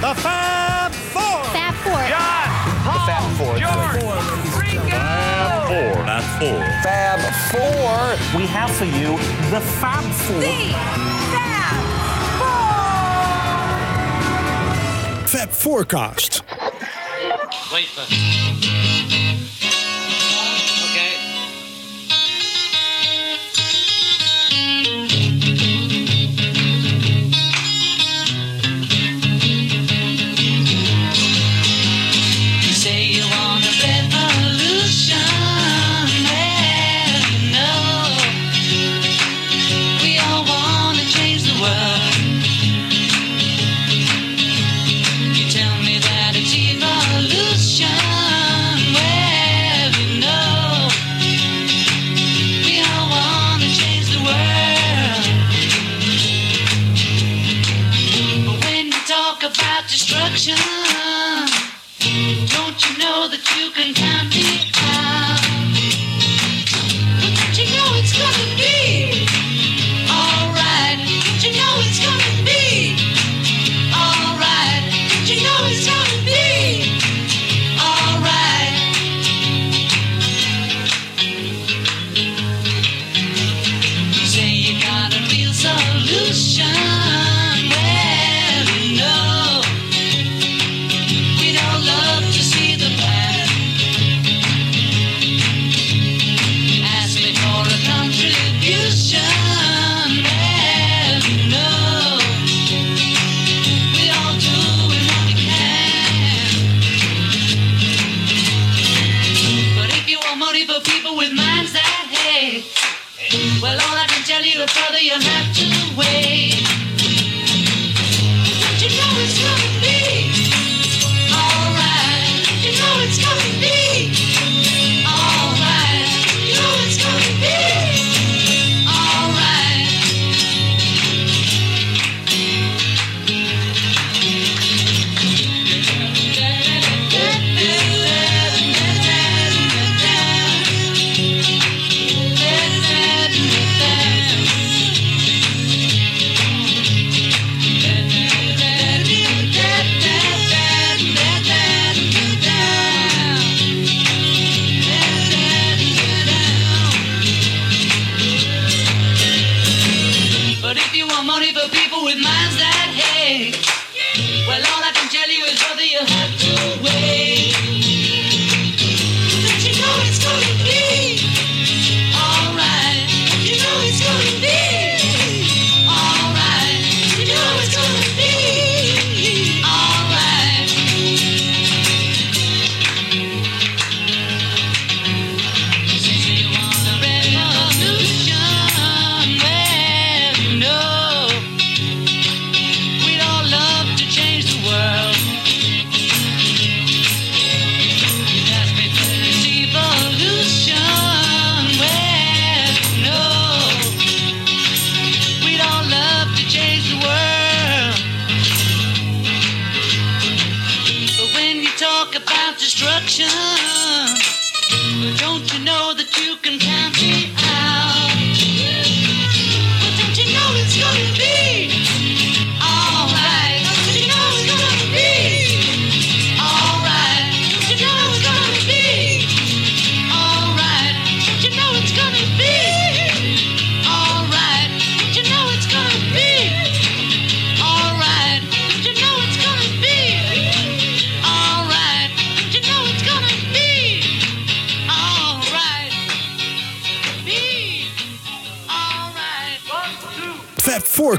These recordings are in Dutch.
The Fab Four. Fab Four. John, Paul, Fab Four. George, Ringo. Four. Fab Four. Fab Four. We have for you the Fab Four. Fab Four. Fab Forecast. Wait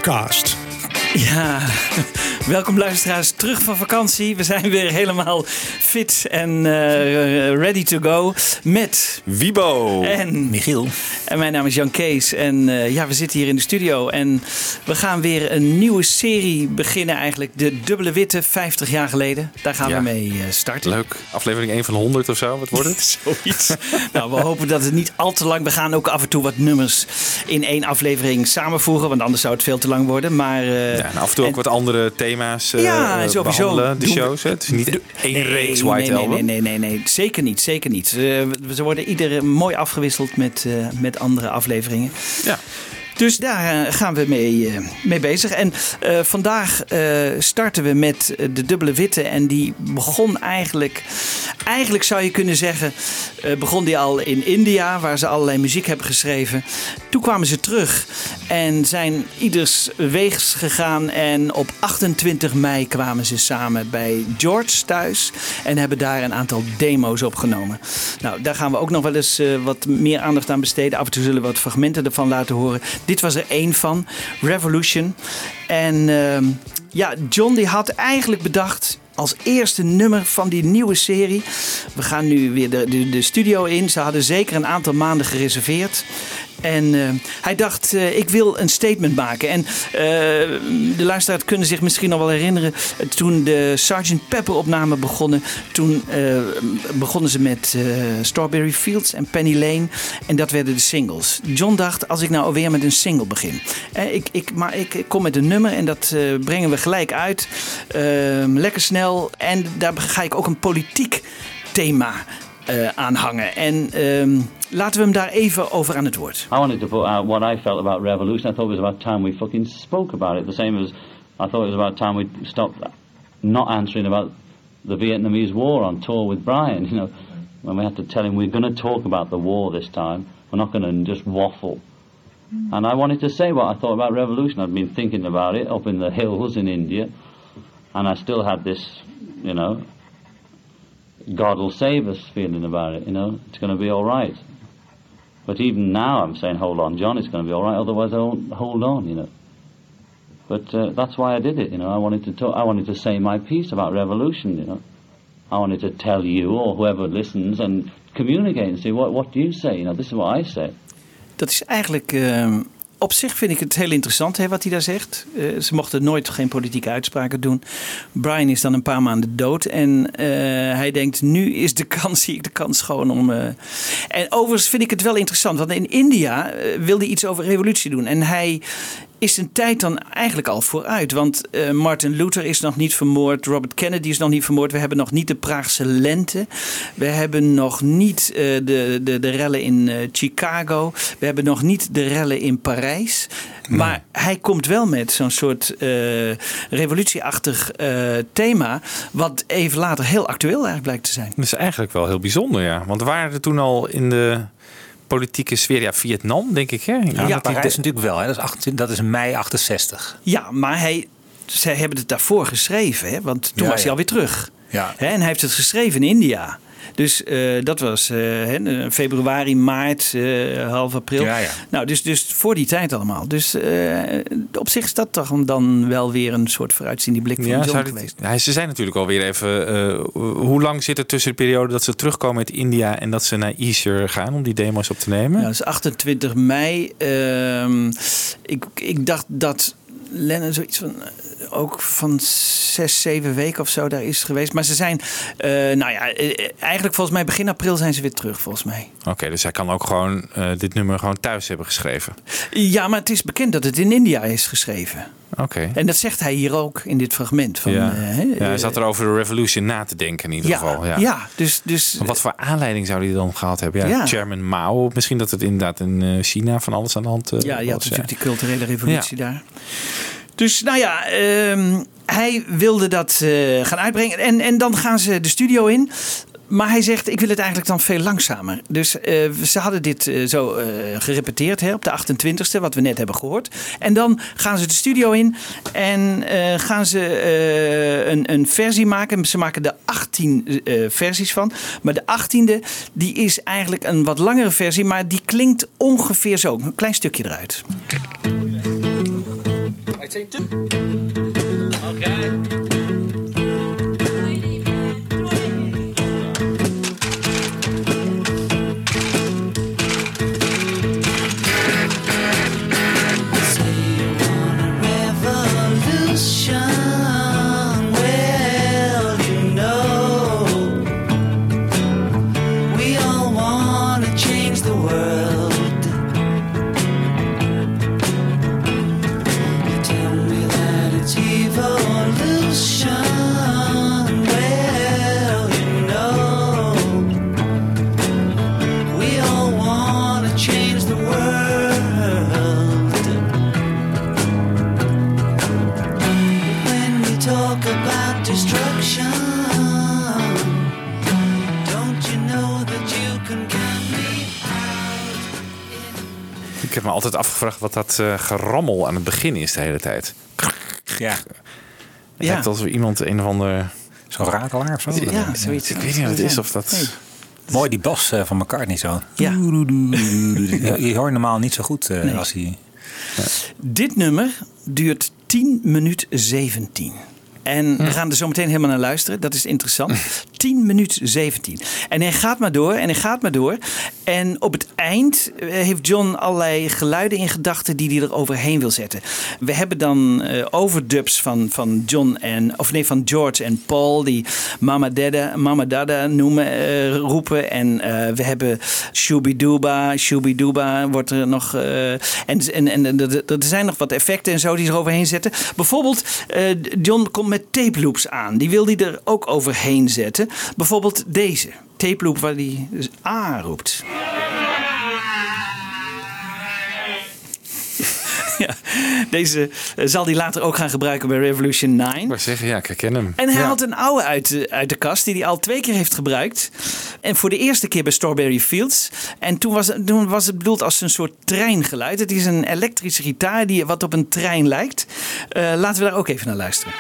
Fab Forecast. Welkom luisteraars terug van vakantie. We zijn weer helemaal fit en eh, ready to go met Wibo. en Michiel. En mijn naam is Jan Kees en eh, ja, we zitten hier in de studio en we gaan weer een nieuwe serie beginnen eigenlijk. De Dubbele Witte, 50 jaar geleden. Daar gaan Ja. we mee eh, starten. Leuk. Aflevering 1 van 100 of zo. Wat wordt het? Zoiets. nou, we hopen dat het niet al te lang... We gaan ook af en toe wat nummers in één aflevering samenvoegen. Want anders zou het veel te lang worden. Maar, eh, Ja, en af en toe ook en- wat andere thema's eh Ja, eh, sowieso. de Doen shows. Het is niet één Nee, reeks White nee, Album. Nee, nee, nee, nee, zeker niet. Zeker niet. Ze, ze worden iedere mooi afgewisseld met, eh, met andere afleveringen. Ja. Dus daar eh, gaan we mee, eh, mee bezig. En eh, vandaag starten we met de dubbele witte. En die begon eigenlijk, eigenlijk zou je kunnen zeggen, begon die al in India, waar ze allerlei muziek hebben geschreven. Toen kwamen ze terug en zijn ieders weegs gegaan. En op 28 mei kwamen ze samen bij George thuis en hebben daar een aantal demo's opgenomen. Nou, daar gaan we ook nog wel eens wat meer aandacht aan besteden. Af en toe zullen we wat fragmenten ervan laten horen. Dit was er één van, Revolution. En ehm, ja, John die had eigenlijk bedacht als eerste nummer van die nieuwe serie. We gaan nu weer de, de, de studio in. Ze hadden zeker een aantal maanden gereserveerd. En eh, hij dacht, eh, ik wil een statement maken. En eh, de luisteraars kunnen zich misschien nog wel herinneren... toen de Sgt. Pepper opnamen begonnen... toen begonnen ze met Strawberry Fields en Penny Lane. En dat werden de singles. John dacht, als ik nou alweer met een single begin... Ik, ik, maar ik, kom met een nummer en dat brengen we gelijk uit. Ehm, lekker snel. En daar ga ik ook een politiek thema aan hangen. En ehm, laten we hem daar even over aan het woord. I wanted to put out what I felt about revolution. I thought it was about time we fucking spoke about it. The same as I thought it was about time we stopped not answering about the Vietnamese war on tour with Brian. You know, when we had to tell him we're going to talk about the war this time. We're not going to just waffle. Hmm. And I wanted to say what I thought about revolution. I'd been thinking about it up in the hills in India, and I still had this, you know, God will save us feeling about it. You know, it's going to be all right. But even now, I'm saying, hold on, John, it's going to be all right. Otherwise, I won't hold on. You know. But uh, that's why I did it. You know, I wanted to talk. I wanted to say my piece about revolution. You know, I wanted to tell you or whoever listens and communicate and say, what what do you say? You know, this is what I say. Dat is eigenlijk. ehm, op zich vind ik het heel interessant hè, wat hij daar zegt. Eh, ze mochten nooit geen politieke uitspraken doen. Brian is dan een paar maanden dood. En eh, hij denkt, nu is de kans, zie ik de kans gewoon om... eh, En overigens vind ik het wel interessant. Want in India wilde hij iets over revolutie doen. En hij is een tijd dan eigenlijk al vooruit. Want eh, Martin Luther is nog niet vermoord. Robert Kennedy is nog niet vermoord. We hebben nog niet de Praagse lente. We hebben nog niet eh, de, de, de rellen in eh, Chicago. We hebben nog niet de rellen in Parijs. Maar hij komt wel met zo'n soort revolutieachtig thema. Wat even later heel actueel eigenlijk blijkt te zijn. Dat is eigenlijk wel heel bijzonder, ja. Want waren er toen al in de politieke sfeer, ja, Vietnam, denk ik, hè? Ja, Ja, Parijs natuurlijk wel. Hè. Dat, is 18 dat is mei 68. Ja, maar hij, zij hebben het daarvoor geschreven. Hè? Want toen Ja, was hij ja. alweer terug. Ja. Hè, en hij heeft het geschreven in India. Dus eh, dat was eh, februari, maart, eh, half april. Ja, ja. Nou, dus, dus voor die tijd allemaal. Dus op zich is dat toch dan wel weer een soort vooruitziende blik van Ja, geweest. ja, ze zijn natuurlijk alweer even. hoe lang zit er tussen de periode dat ze terugkomen uit India en dat ze naar Easter gaan om die demo's op te nemen? Ja, dat is 28 mei. Ehm, ik, ik dacht dat Lennon zoiets van ook van zes, zeven weken of zo daar is geweest. Maar ze zijn, eh, nou ja, eh, eigenlijk volgens mij begin april zijn ze weer terug, volgens mij. Oké, dus hij kan ook gewoon eh, dit nummer gewoon thuis hebben geschreven. Ja, maar het is bekend dat het in India is geschreven. Oké. En dat zegt hij hier ook in dit fragment. Van, Ja. ja, hij zat er over de revolution na te denken in ieder ja, geval. Ja. ja. dus, dus Maar Wat voor aanleiding zou hij dan gehad hebben? Ja. Chairman Mao. Misschien dat het inderdaad in China van alles aan de hand Ja, je had was. natuurlijk die culturele revolutie daar. Dus nou ja, ehm, hij wilde dat eh, gaan uitbrengen. En, en dan gaan ze de studio in. Maar hij zegt, ik wil het eigenlijk dan veel langzamer. Dus eh, ze hadden dit eh, zo gerepeteerd hè, op de 28e, wat we net hebben gehoord. En dan gaan ze de studio in en gaan ze een, een versie maken. Ze maken er 18 eh, versies van. Maar de 18e, die is eigenlijk een wat langere versie, maar die klinkt ongeveer zo. Een klein stukje eruit. Okay. Ik heb me altijd afgevraagd wat dat eh, gerammel aan het begin is de hele tijd. Ja. Het Ja. lijkt alsof iemand een of ander... Zo'n rakelaar of zo. Ja, zoiets. Ik weet niet wat het is of dat... Nee. Mooi die bas eh, van McCartney zo. Ja. Die hoor je normaal niet zo goed eh, als hij... Dit nummer duurt 10 minuut 17. En we gaan er zo meteen helemaal naar luisteren. Dat is interessant. 10 minuut 17. En hij gaat maar door en hij gaat maar door. En op het eind eh, heeft John allerlei geluiden in gedachten die hij er overheen wil zetten. We hebben dan eh, overdubs van, van John en, of nee, van George en Paul die Mama Dada, Mama Dada noemen, eh, roepen. En we hebben Shooby-Dooba, Shooby-Dooba wordt er nog. en en, en er- zijn nog wat effecten en zo die er overheen zetten. Bijvoorbeeld, John komt met tape loops aan. Die wil hij er ook overheen zetten. Bijvoorbeeld deze tape loop waar hij dus A roept. Ja, deze eh, zal hij later ook gaan gebruiken bij Revolution 9. Ik wou zeggen, ja, ik herken hem. En hij Ja. haalt een oude uit de, uit de kast die hij al twee keer heeft gebruikt. En voor de eerste keer bij Strawberry Fields. En toen was, het- toen was het bedoeld als een soort treingeluid. Het is een elektrische gitaar die wat op een trein lijkt. Eh, laten we daar ook even naar luisteren.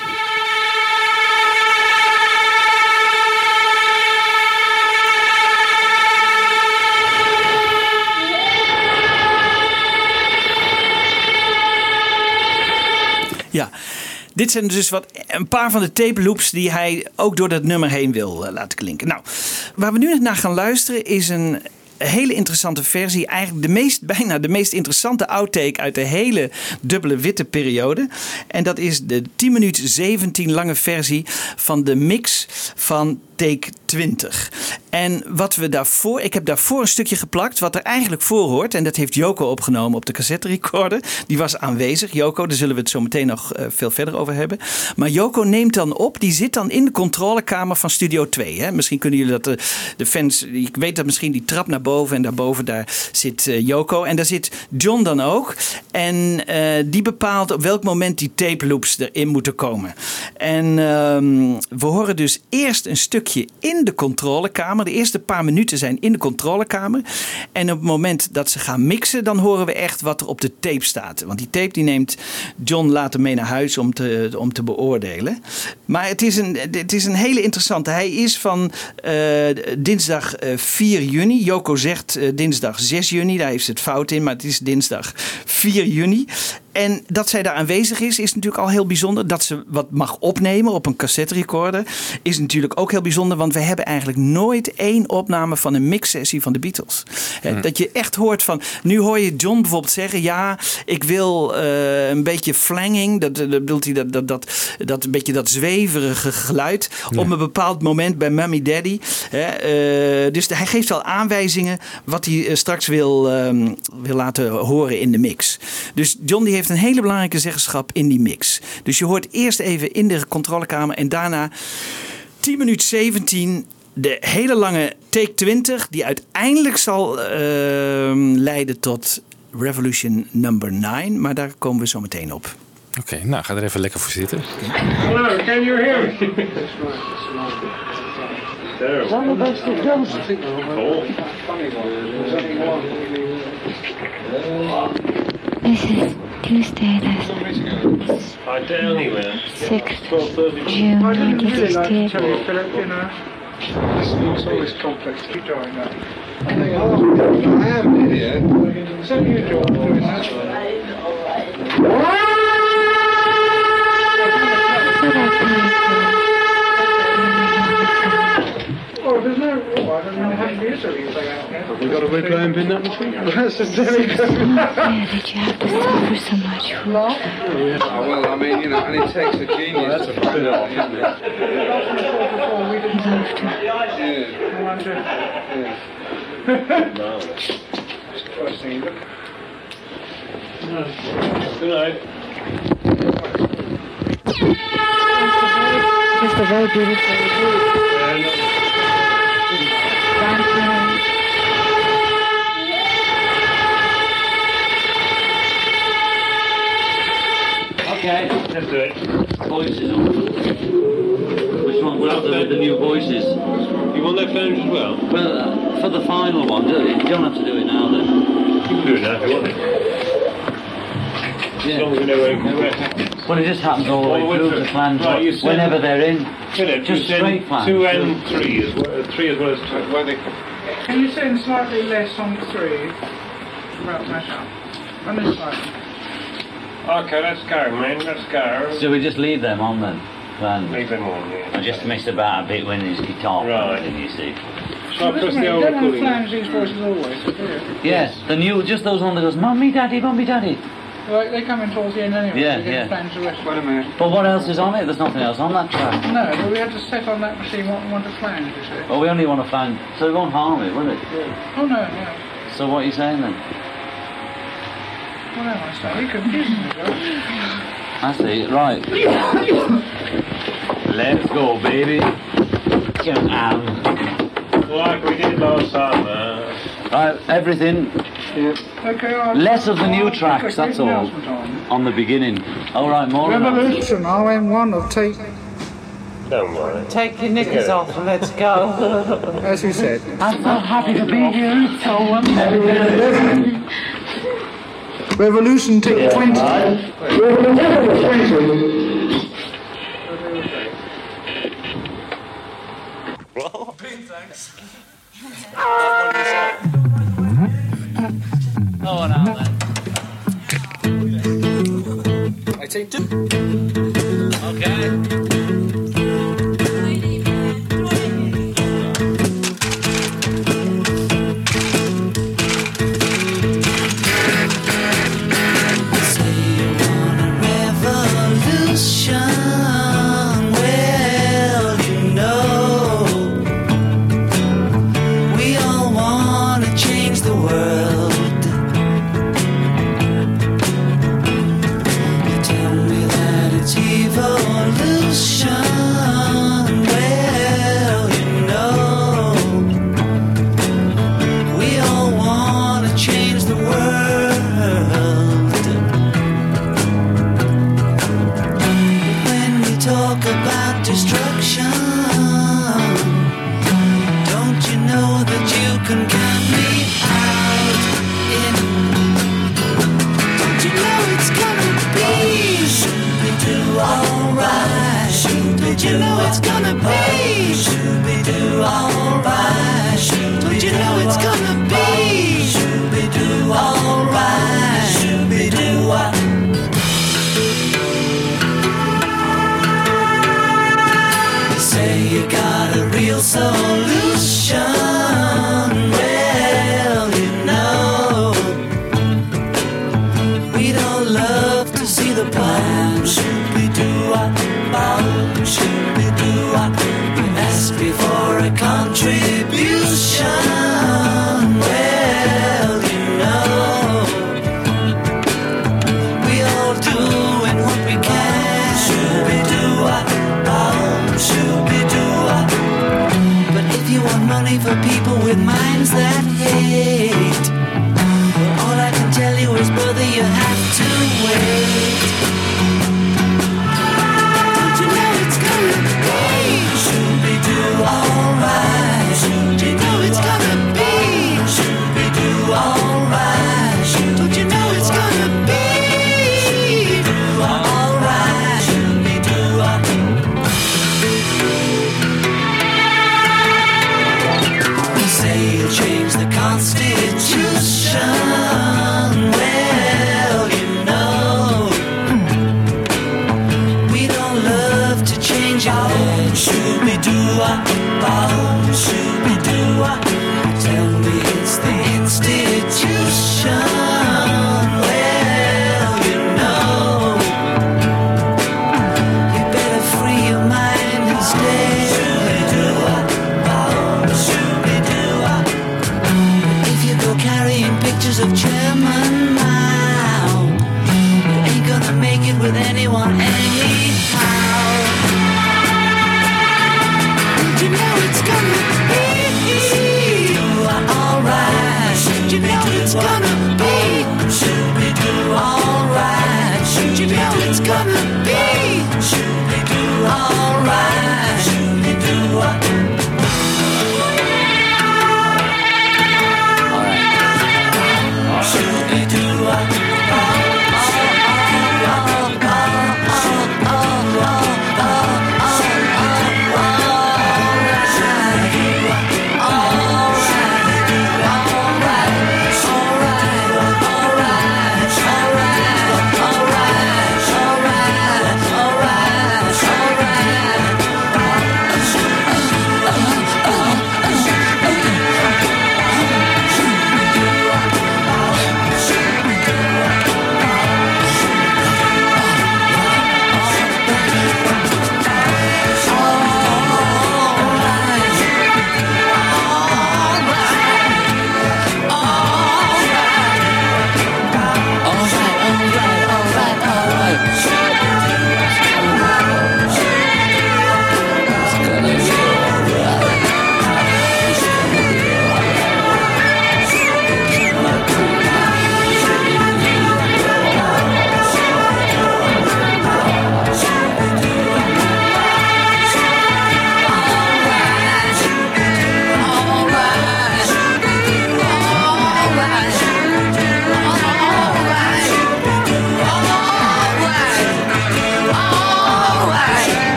Ja, dit zijn dus wat, een paar van de tape loops die hij ook door dat nummer heen wil eh, laten klinken. Nou, waar we nu naar gaan luisteren is een hele interessante versie. Eigenlijk de meest, bijna de meest interessante outtake uit de hele dubbele witte periode. En dat is de 10 minuut 17 lange versie van de mix van take 20. En wat we daarvoor, ik heb daarvoor een stukje geplakt wat er eigenlijk voor hoort. En dat heeft Joko opgenomen op de cassette recorder. Die was aanwezig, Joko, daar zullen we het zo meteen nog eh, veel verder over hebben. Maar Joko neemt dan op, die zit dan in de controlekamer van Studio 2. Hè? Misschien kunnen jullie dat, de, de fans, ik weet dat misschien die trap naar boven en daarboven daar zit eh, Joko. En daar zit John dan ook. En eh, die bepaalt op welk moment die tape loops erin moeten komen. En ehm, we horen dus eerst een stukje in de controlekamer. De eerste paar minuten zijn in de controlekamer. En op het moment dat ze gaan mixen, dan horen we echt wat er op de tape staat. Want die tape die neemt John later mee naar huis om te, om te beoordelen. Maar het is, een, het is een hele interessante. Hij is van eh, dinsdag eh, 4 juni. Joko zegt eh, dinsdag 6 juni. Daar heeft ze het fout in, maar het is dinsdag 4 juni. En dat zij daar aanwezig is, is natuurlijk al heel bijzonder. Dat ze wat mag opnemen op een cassette recorder, is natuurlijk ook heel bijzonder. Want we hebben eigenlijk nooit één opname van een mixsessie van de Beatles. Hè, Dat je echt hoort van. Nu hoor je John bijvoorbeeld zeggen: Ja, ik wil eh, een beetje flanging. Dat, dat bedoelt hij dat, dat, dat, dat een beetje dat zweverige geluid. Op een bepaald moment bij Mummy Daddy. Hè, eh, dus hij geeft al aanwijzingen wat hij eh, straks wil, ehm, wil laten horen in de mix. Dus John die heeft een hele belangrijke zeggenschap in die mix. Dus je hoort eerst even in de controlekamer en daarna 10 minuten 17 de hele lange take 20 die uiteindelijk zal ehm, leiden tot Revolution number 9. Maar daar komen we zo meteen op. Oké, nou ga er even lekker voor zitten. Hello, can you hear me? I tell anywhere. 6th June 1968. It's always complex. Keep drawing that. I am here. So you do doing that. There's no. I don't know how to use it. Have we got a red lamp in that machine? That's a very good. Yeah, did you have to suffer so much for Oh, well, I mean, you know, and it takes a genius to find out, isn't it? First thing you look. Good night. Just a very beautiful grandparents. Okay. Let's do it. Voices on. Which one? We'll have the, the new voices. You want that flange as well? Well, uh, for the final one, do you don't have to do it now then. You can do it now if you want it. As long as we know where, where it happens. Well, it just happens all the way through the flange, right, you said- whenever they're in. Philip, Just you said straight flange. Two and three as well. Uh, three as well as two. Where they Can you send slightly less on three? About mash up. Only slightly. Okay, let's go, man. Let's go. So we just leave them on then. Flange. Leave them on, yeah. I just messed about a bit when his guitar Right. playing, you see. Shall I press the you old don't want to recording? flange these voices always, do you? Yes, the new, just those one that goes, Mummy, Daddy, Mummy, Daddy. Like, they come in towards the end anyway. Yeah, so yeah. can the rest. Wait a minute. But what else is on it? There's nothing else on that track. No, but we had to set on that machine what we want to flange, you see. Well, we only want to flange, so it won't harm it, will it? Oh no, no. So what are you saying then? Well, no, I say, you confused me, I see, right. Let's go, baby. Come on. Like we did last summer. Uh, right, everything, Okay, less of the new tracks, that's all, on. on the beginning. All right, more of that. Revolution, RM1 of take, Don't worry. Take your knickers off and let's go. as you said. I'm so happy to be here. It's so wonderful. Revolution take 20. Oh, now then. I take two. Okay.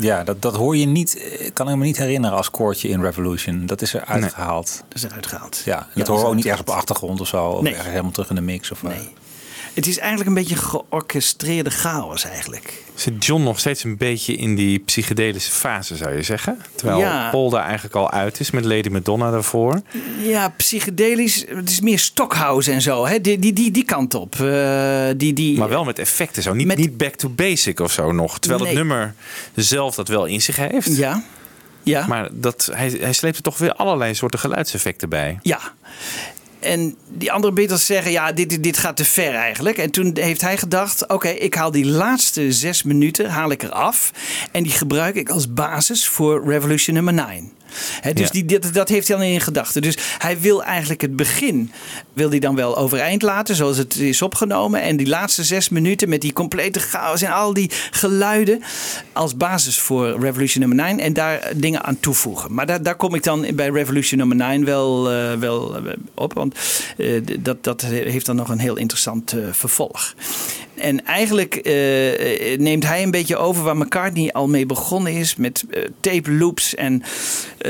Ja, dat, dat hoor je niet. Ik kan ik me niet herinneren als koortje in Revolution. Dat is er uitgehaald. Dat is eruit gehaald. Ja, dat Ja, horen we ook niet ergens op de achtergrond of zo. Of Nee. ergens helemaal terug in de mix. Of, nee. Het is eigenlijk een beetje georchestreerde chaos eigenlijk. Zit John nog steeds een beetje in die psychedelische fase, zou je zeggen? Terwijl Ja. Paul daar eigenlijk al uit is met Lady Madonna daarvoor. Ja, psychedelisch. Het is meer Stockhouse en zo. Hè? Die, die, die, die kant op. Eh, die, die, Maar wel met effecten zo. Niet, niet back to basic of zo nog. Terwijl Nee. het nummer zelf dat wel in zich heeft. Ja. ja. Maar dat, hij, hij sleept er toch weer allerlei soorten geluidseffecten bij. Ja. En die andere Beatles zeggen, ja, dit, dit- gaat te ver eigenlijk. En toen heeft hij gedacht, oké, ik haal die laatste zes minuten haal ik eraf. En die gebruik ik als basis voor Revolution nummer 9. Dus Ja. die, dat, dat heeft hij dan in gedachten. Dus hij wil eigenlijk het begin wil hij dan wel overeind laten, zoals het is opgenomen. En die laatste zes minuten met die complete chaos en al die geluiden als basis voor Revolution nummer 9. En daar dingen aan toevoegen. Maar daar, daar kom ik dan bij Revolution nummer 9 wel, eh, wel eh, op. Want eh, dat, dat heeft dan nog een heel interessant vervolg. En eigenlijk eh, eh, neemt hij een beetje over waar McCartney al mee begonnen is. Met eh, tape loops en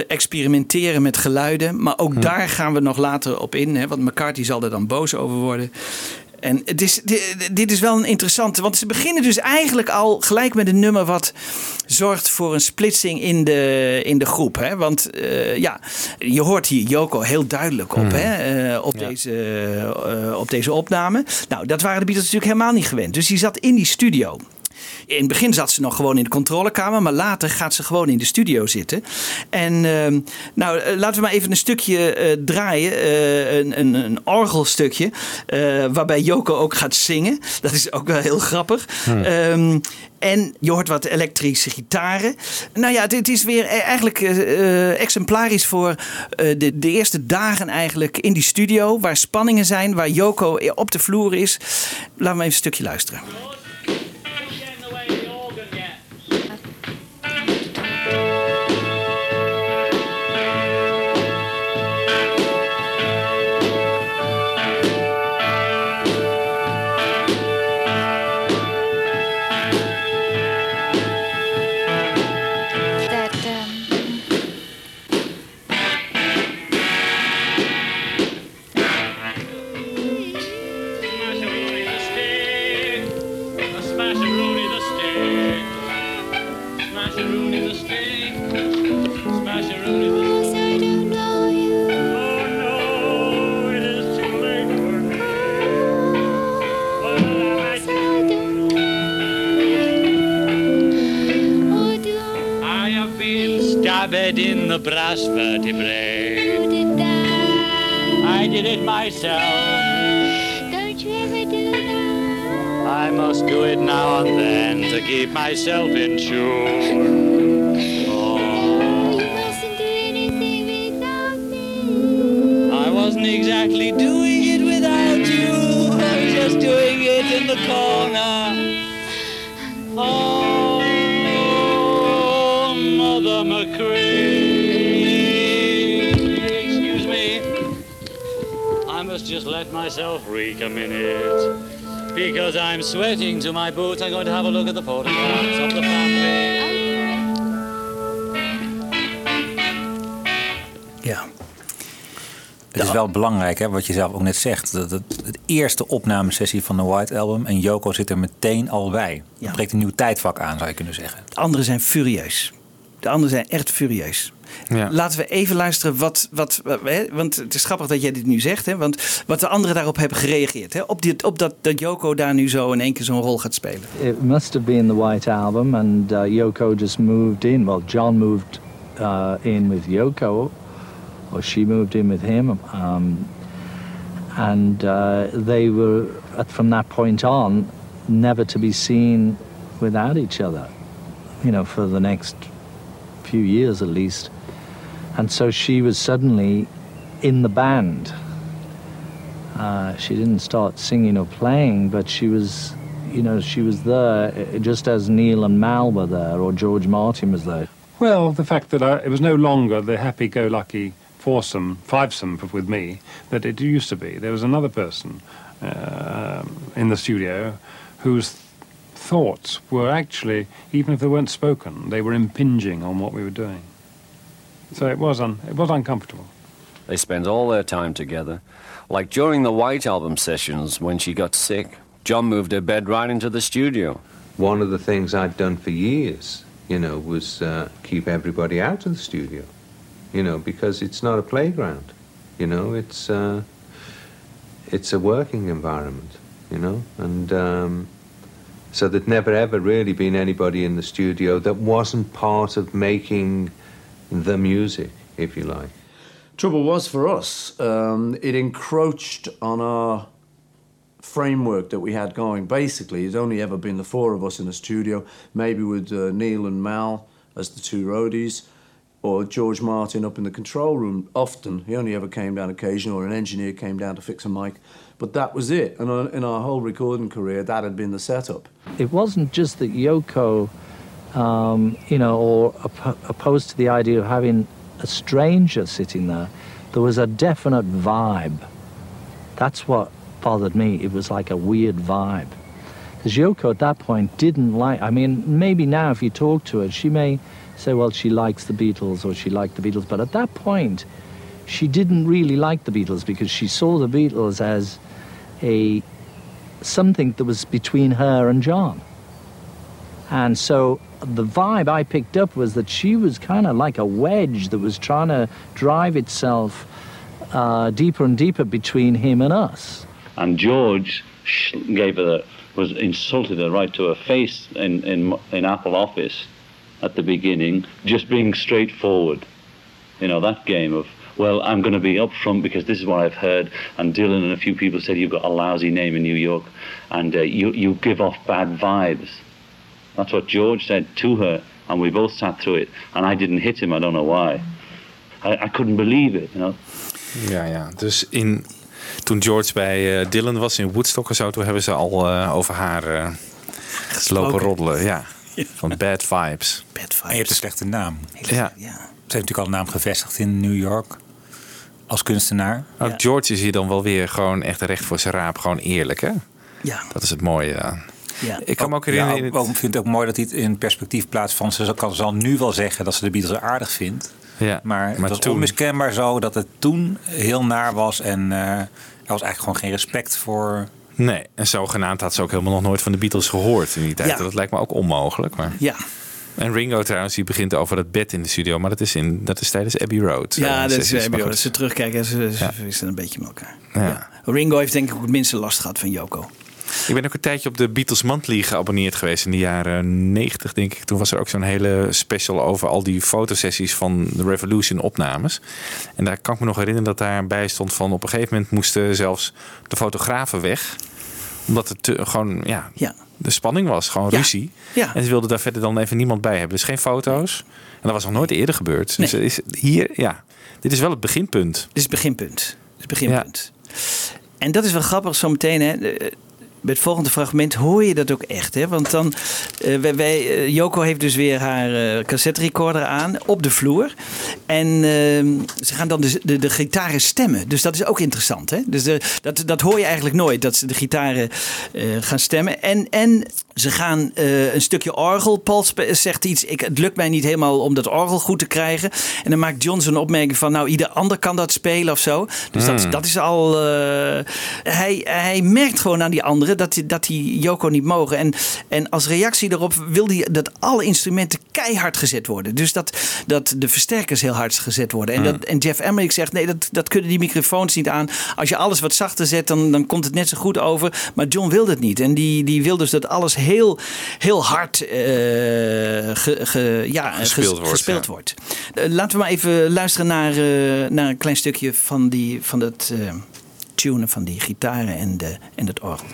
experimenteren met geluiden. Maar ook daar gaan we nog later op in. Hè, want McCartney zal er dan boos over worden. En het is, di- dit is wel een interessante. Want ze beginnen dus eigenlijk al gelijk met een nummer wat zorgt voor een splitsing in de, in de groep. Hè? Want eh, ja, je hoort hier Joko heel duidelijk op, hè? eh, op, deze, eh, op deze opname. Nou, dat waren de Beatles natuurlijk helemaal niet gewend. Dus die zat in die studio. In het begin zat ze nog gewoon in de controlekamer, maar later gaat ze gewoon in de studio zitten. En ehm, nou, eh, laten we maar even een stukje eh, draaien, eh, een, een, een orgelstukje, waarbij Joko ook gaat zingen. Dat is ook wel heel grappig. Ehm, en je hoort wat elektrische gitaren. Nou ja, dit is weer e- eigenlijk eh, exemplarisch voor de, de eerste dagen eigenlijk in die studio. Waar spanningen zijn, waar Joko op de vloer is. Laten we even een stukje luisteren. Stabbed in the brass vertebrae. I did it myself. Don't you ever do that? I must do it now and then to keep myself in tune. Oh, You mustn't do anything without me. I wasn't exactly doing myself reek a minute. Because I'm sweating to my boots, I'm going to have a look at the photographs of the family. Ja. Het is wel belangrijk, hè, wat je zelf ook net zegt. Dat het, het eerste opnamesessie van de White Album en Joko zit er meteen al bij. Ja. Er breekt een nieuw tijdvak aan, zou je kunnen zeggen. De anderen zijn furieus. De anderen zijn echt furieus. Ja. Laten we even luisteren wat, wat, wat- hè, want het is grappig dat jij dit nu zegt, hè, want wat de anderen daarop hebben gereageerd, hè, op, dit, op dat, dat Joko daar nu zo in één keer zo'n rol gaat spelen. It must have been the White Album, and uh, Yoko just moved in. Well, John moved uh, in with Yoko, or she moved in with him, um, and uh, they were from that point on never to be seen without each other. You know, for the next few years at least, and so she was suddenly in the band. Uh, she didn't start singing or playing, but she was, you know, she was there uh, just as Neil and Mal were there, or George Martin was there. Well, the fact that I, it was no longer the happy-go-lucky foursome, fivesome with me that it used to be. There was another person uh, in the studio whose thoughts were actually, even if they weren't spoken, they were impinging on what we were doing. So it was un, it was uncomfortable. They spent all their time together. Like during the White Album sessions when she got sick, John moved her bed right into the studio. One of the things I'd done for years, you know, was uh, keep everybody out of the studio, you know, because it's not a playground, you know, it's uh, it's a working environment, you know, and um, so there'd never ever really been anybody in the studio that wasn't part of making the music, if you like. Trouble was for us, um, it encroached on our framework that we had going. Basically, it's only ever been the four of us in the studio, maybe with uh, Neil and Mal as the two roadies, or George Martin up in the control room. Often, he only ever came down occasionally, or an engineer came down to fix a mic. But that was it. And uh, in our whole recording career, that had been the setup. It wasn't just that Yoko, um, you know, or op- opposed to the idea of having a stranger sitting there. There was a definite vibe. That's what bothered me. It was like a weird vibe. Because Yoko at that point didn't like, I mean, maybe now if you talk to her, she may say, well, she likes the Beatles or she liked the Beatles. But at that point, she didn't really like the Beatles because she saw the Beatles as a something that was between her and John. And so the vibe I picked up was that she was kind of like a wedge that was trying to drive itself uh, deeper and deeper between him and us. And George gave her was insulted her right to her face in, in in Apple office at the beginning, just being straightforward. You know that game of well, I'm going to be upfront because this is what I've heard. And Dylan and a few people said you've got a lousy name in New York, and uh, you you give off bad vibes. That's what George said to her, and we both sat through it. And I didn't hit him. I don't know why. I, I couldn't believe it. You know. Ja, ja. Dus in, toen George bij eh, Dylan was in Woodstock en zo, toen hebben ze al eh, over haar eh, lopen roddelen. Ja. Van bad vibes. Bad vibes. En je hebt een slechte naam. Ja. Ze heeft natuurlijk al een naam gevestigd in New York. Als kunstenaar. Ook George is hier dan wel weer gewoon echt recht voor zijn raap. Gewoon eerlijk, hè? Ja. Dat is het mooie aan. Ja. Ik kan me ook herinneren... in Ja, ik vind het ook mooi dat hij het in perspectief plaatst van... ze kan zal nu wel zeggen dat ze de Beatles aardig vindt. Ja, Maar, het maar was toen- onmiskenbaar zo dat het toen heel naar was. En eh, er was eigenlijk gewoon geen respect voor... Nee, en zogenaamd had ze ook helemaal nog nooit van de Beatles gehoord in die tijd. Ja. Dat lijkt me ook onmogelijk. Maar... Ja. En Ringo trouwens, die begint over dat bed in de studio. Maar dat is, in, dat is tijdens Abbey Road. Ja, Eh, dat is. Abbey Road. Als ze terugkijken, ze, ze wisten een beetje met elkaar. Ja. Ringo heeft denk ik ook het minste last gehad van Yoko. Ik ben ook een tijdje op de Beatles Monthly geabonneerd geweest in de jaren 90, denk ik. Toen was er ook zo'n hele special over al die fotosessies van de Revolution opnames. En daar kan ik me nog herinneren dat daarbij stond van op een gegeven moment moesten zelfs de fotografen weg. Omdat het te- gewoon, ja, Ja. de spanning was, gewoon Ja. ruzie. Ja. En ze wilden daar verder dan even niemand bij hebben. Dus geen foto's. En dat was nog nooit eerder gebeurd. Dus Nee. is hier, ja, dit is wel het beginpunt. Dit is het beginpunt. Dit is het beginpunt. En dat is wel grappig zometeen. Hè. Bij het volgende fragment hoor je dat ook echt. Hè? Want dan, eh, wij, eh, Yoko heeft dus weer haar eh cassette recorder aan op de vloer. En ehm, ze gaan dan de, de, de gitaren stemmen. Dus dat is ook interessant. Hè? Dus dat, dat hoor je eigenlijk nooit, dat ze de gitaren gaan stemmen. En, en ze gaan eh, een stukje orgel. Spe- zegt iets, ik, het lukt mij niet helemaal om dat orgel goed te krijgen. En dan maakt John zo'n opmerking van, nou ieder ander kan dat spelen of zo. Dus dat, Hmm. dat is al... eh, hij, hij merkt gewoon aan die anderen dat, dat die Yoko niet mogen. En, en als reactie daarop wil hij dat alle instrumenten keihard gezet worden. Dus dat, dat de versterkers heel hard gezet worden. En, Hmm. dat, en Jeff Emmerich zegt, nee, dat, dat kunnen die microfoons niet aan. Als je alles wat zachter zet, dan, dan komt het net zo goed over. Maar John wil dat niet. En die, die wil dus dat alles heel, heel hard eh, ge- ge- ja, Gespeeld ges- wordt, gespeeld ja. wordt. Eh, laten we maar even luisteren naar, eh, naar een klein stukje van, die, van dat tunen van die gitaren en, de, en het orgel.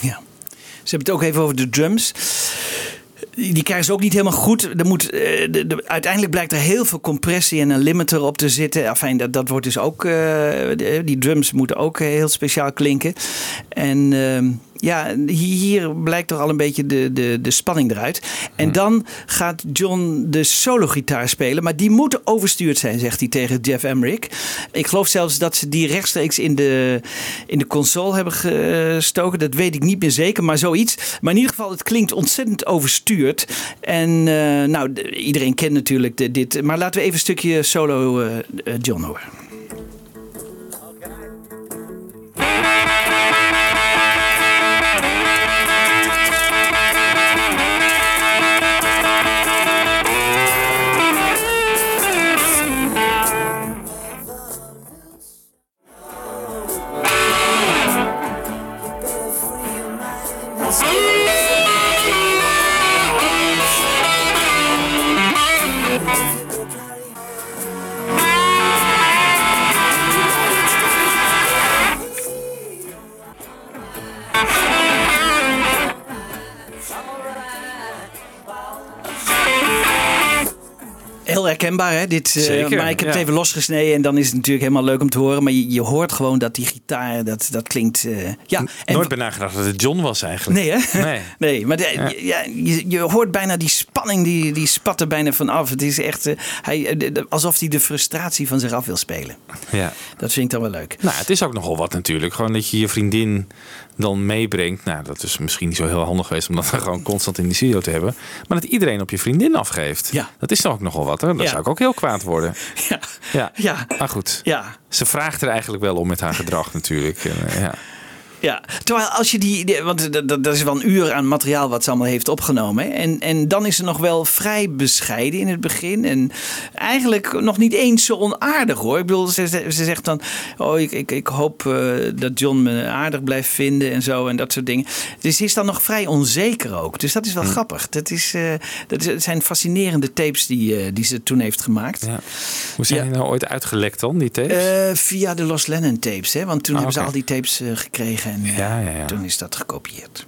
Ja. Ze hebben het ook even over de drums. Die krijgen ze ook niet helemaal goed. Er moet, eh, de, de- uiteindelijk blijkt er heel veel compressie en een limiter op te zitten. Enfin, dat, dat wordt dus ook. eh, die drums moeten ook heel speciaal klinken. En ehm, ja, hier, blijkt toch al een beetje de, de, de spanning eruit. En dan gaat John de solo-gitaar spelen. Maar die moet overstuurd zijn, zegt hij tegen Jeff Emmerich. Ik geloof zelfs dat ze die rechtstreeks in de, in de console hebben gestoken. Dat weet ik niet meer zeker, maar zoiets. Maar in ieder geval, het klinkt ontzettend overstuurd. En eh, nou, de- iedereen kent natuurlijk de- dit. Maar laten we even een stukje solo eh, John horen. Heel herkenbaar, hè? Dit, eh, Zeker, maar ik heb ja. het even losgesneden en dan is het natuurlijk helemaal leuk om te horen. Maar je, je hoort gewoon dat die gitaar, dat, dat klinkt... eh, ja, en Nooit bij nagedacht dat het John was eigenlijk. Nee, hè? Nee. Nee, maar de- Ja. ja, je, je hoort bijna die spanning, die, die spat er bijna van af. Het is echt eh, hij, de- de- alsof hij de frustratie van zich af wil spelen. Ja. Dat vind ik dan wel leuk. Nou, het is ook nogal wat natuurlijk. Gewoon dat je je vriendin dan meebrengt. Nou, dat is misschien niet zo heel handig geweest om dat gewoon constant in de studio te hebben. Maar dat iedereen op je vriendin afgeeft. Ja. Dat is toch ook nogal wat, hè? Dan Ja. zou ik ook heel kwaad worden. Ja. Ja. Ja. Maar goed. Ja. Ze vraagt er eigenlijk wel om met haar gedrag natuurlijk. Eh, ja. Ja, terwijl als je die, die- want dat, dat- is wel een uur aan materiaal wat ze allemaal heeft opgenomen. hè. En, en dan is ze nog wel vrij bescheiden in het begin. En eigenlijk nog niet eens zo onaardig hoor. Ik bedoel, ze, ze ze zegt dan, oh ik, ik, ik hoop eh, dat John me aardig blijft vinden en zo en dat soort dingen. Dus ze is dan nog vrij onzeker ook. Dus dat is wel grappig. Dat, is, eh, dat zijn fascinerende tapes die, eh, die ze toen heeft gemaakt. Ja. Hoe zijn die nou ooit uitgelekt dan, die tapes? Via de Los Lennon tapes, hè? want toen Ah, hebben ze al die tapes gekregen en eh, Ja, ja, ja. toen is dat gekopieerd.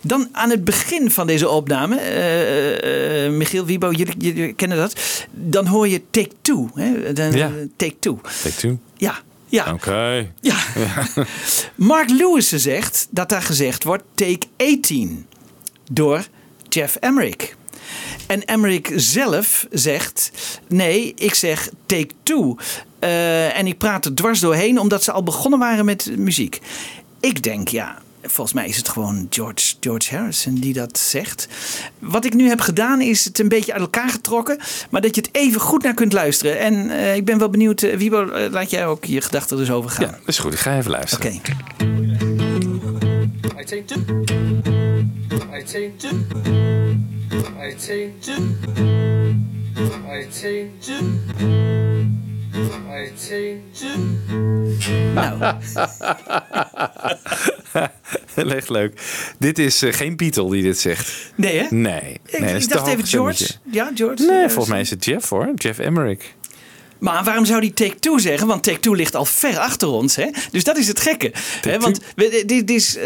Dan aan het begin van deze opname, eh, eh, Michiel Wiebo, jullie, jullie kennen dat. Dan hoor je take two. Hè? Dan, Ja. Take two. Take two. Ja, ja. Oké. Ja. Mark Lewis zegt dat daar gezegd wordt take 18 door Jeff Emmerich. En Emmerich zelf zegt: nee, ik zeg take two. En ik praat er dwars doorheen omdat ze al begonnen waren met muziek. Ik denk, ja, volgens mij is het gewoon George, George Harrison die dat zegt. Wat ik nu heb gedaan is het een beetje uit elkaar getrokken, maar dat je het even goed naar kunt luisteren. En eh, ik ben wel benieuwd, uh, Wiebo, eh, laat jij ook je gedachten dus over gaan. Ja, dat is goed. Ik ga even luisteren. Oké. I. I. Nou. Echt leuk. Dit is eh, geen Beatle die dit zegt. Nee, hè? Nee. Ik, nee ik te dacht even George. Ja, George. Nee, eh, volgens mij is het Jeff hoor. Jeff Emmerich. Maar waarom zou die Take Two zeggen? Want Take Two ligt al ver achter ons. Hè? Dus dat is het gekke. Hè? Want we- dit is eh,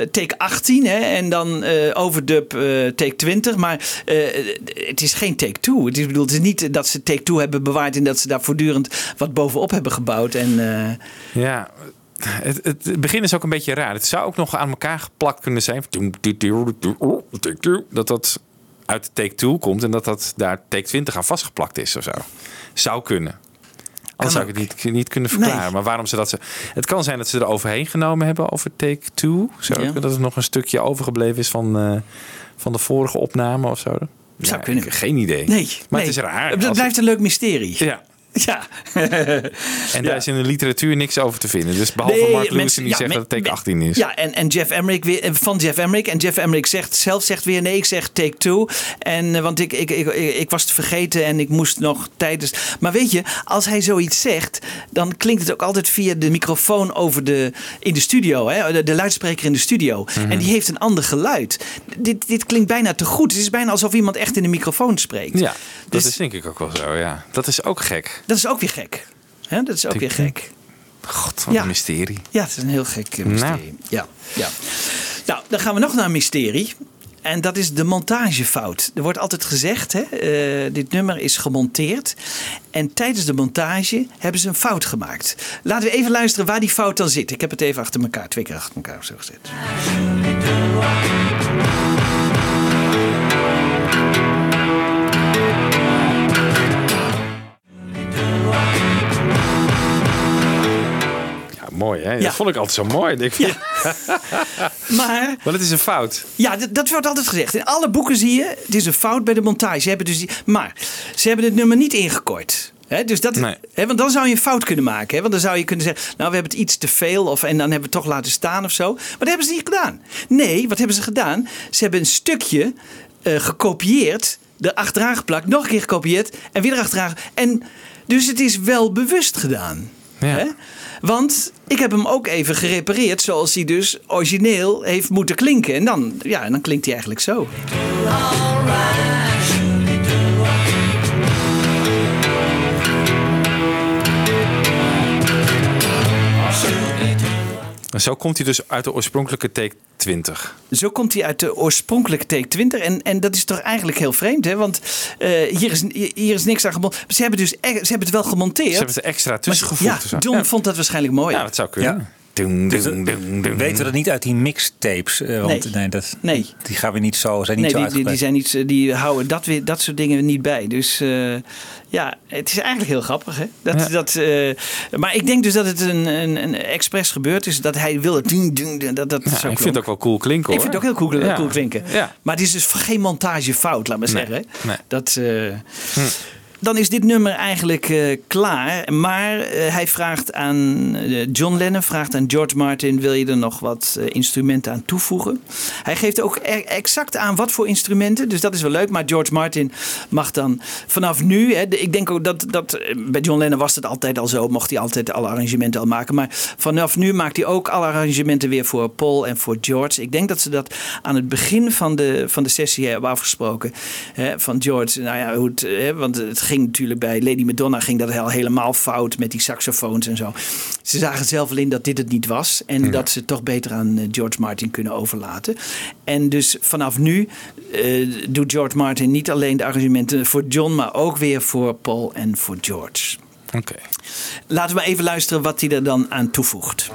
Take 18 hè? en dan eh, overdub eh, Take 20. Maar het is geen Take Two. Het is, bedoel, het is niet dat ze Take Two hebben bewaard en dat ze daar voortdurend wat bovenop hebben gebouwd. En, Ja, het, het begin is ook een beetje raar. Het zou ook nog aan elkaar geplakt kunnen zijn. Dat dat uit take 2 komt en dat dat daar take 20 aan vastgeplakt is of zo. Zou kunnen. Anders zou ik het niet, niet kunnen verklaren. Nee. Maar waarom ze dat ze. Het kan zijn dat ze er overheen genomen hebben over take 2. Zou Ja. Dat er nog een stukje overgebleven is van, eh, van de vorige opname of zo. Zou Ja, kunnen. Geen idee. nee, Maar nee. het is raar. Het blijft een leuk mysterie. Ja, Ja. En daar is in de literatuur niks over te vinden. Dus behalve Nee, Mark Lewis die ja, zegt men- dat het take men- 18 is. Ja, en, en Jeff Emmerich weer, eh, van Jeff Emmerich. En Jeff Emmerich zegt, zelf zegt weer nee, ik zeg take two. En, eh, want ik, ik, ik, ik, was het vergeten en ik moest nog tijdens... Maar weet je, als hij zoiets zegt, dan klinkt het ook altijd via de microfoon over de, in de studio. Hè? De, de luidspreker in de studio. Mhm. En die heeft een ander geluid. Dit, dit klinkt bijna te goed. Het is bijna alsof iemand echt in de microfoon spreekt. Ja, dat Dus- is denk ik ook wel zo, ja. Dat is ook gek. Dat is ook weer gek. Hè? Dat is ook weer gek. God, wat Ja. een mysterie. Ja, het is een heel gek eh, mysterie. Ja, ja. Nou, dan gaan we nog naar een mysterie. En dat is de montagefout. Er wordt altijd gezegd, hè, eh, dit nummer is gemonteerd. En tijdens de montage hebben ze een fout gemaakt. Laten we even luisteren waar die fout dan zit. Ik heb het even achter elkaar, twee keer achter elkaar zo gezet. Mooi hè? Ja. Dat vond ik altijd zo mooi. Denk ik. Maar Maar het is een fout. Ja, dat, dat wordt altijd gezegd. In alle boeken zie je, het is een fout bij de montage. Ze hebben dus die, maar ze hebben het nummer niet ingekort. Hè, dus dat, hè, want dan zou je een fout kunnen maken. Hè? Want dan zou je kunnen zeggen, nou we hebben het iets te veel. Of, en dan hebben we het toch laten staan of zo. Maar dat hebben ze niet gedaan. Nee, wat hebben ze gedaan? Ze hebben een stukje eh, gekopieerd. Er achteraan geplakt. Nog een keer gekopieerd. En weer erachteraan. En dus het is wel bewust gedaan. Hè? Want ik heb hem ook even gerepareerd zoals hij dus origineel heeft moeten klinken. En dan, ja, dan klinkt hij eigenlijk zo. En zo komt hij dus uit de oorspronkelijke take 20. Zo komt hij uit de oorspronkelijke take 20. En, en dat is toch eigenlijk heel vreemd, hè? Want eh, hier, is, hier is niks aan gemonteerd. Ze hebben, dus, e- ze hebben het wel gemonteerd. Ze hebben het er extra tussen gevoegd. Ja, Ja. vond dat waarschijnlijk mooi. Ja, dat zou kunnen. Ja. Dung, Dus dung, dung, dung. weten we dat niet uit die mixtapes? eh, want Nee. nee. dat, Nee. die gaan we niet zo, zijn niet nee, zo die, die, zijn niet, die houden dat, weer, dat soort dingen niet bij. Dus eh, ja, het is eigenlijk heel grappig. Hè? Dat, Ja. dat, eh, maar ik denk dus dat het een, een, een expres gebeurd is. Dat hij wil het doen, dat, dat Ja, ik vind het ook wel cool klinken Ik hoor. vind het ook heel cool, Ja. cool klinken. Ja. Maar het is dus geen montagefout, laat maar Nee, zeggen. nee. Dat, eh, Hm. Dan is dit nummer eigenlijk eh, klaar. Maar eh, hij vraagt aan eh, John Lennon, vraagt aan George Martin: wil je er nog wat instrumenten aan toevoegen? Hij geeft ook e- exact aan wat voor instrumenten. Dus dat is wel leuk. Maar George Martin mag dan vanaf nu. Hè, ik denk ook dat, dat bij John Lennon was het altijd al zo. Mocht hij altijd alle arrangementen al maken. Maar vanaf nu maakt hij ook alle arrangementen weer voor Paul en voor George. Ik denk dat ze dat aan het begin van de, van de sessie hebben afgesproken. Hè, van George, nou ja, hoe het, hè, want het ging natuurlijk bij Lady Madonna ging dat al helemaal fout met die saxofoons en zo. Ze zagen zelf alleen dat dit het niet was en dat ze het toch beter aan eh, George Martin kunnen overlaten. En dus vanaf nu eh, doet George Martin niet alleen de arrangementen voor John, maar ook weer voor Paul en voor George. Oké. Laten we even luisteren wat hij er dan aan toevoegt.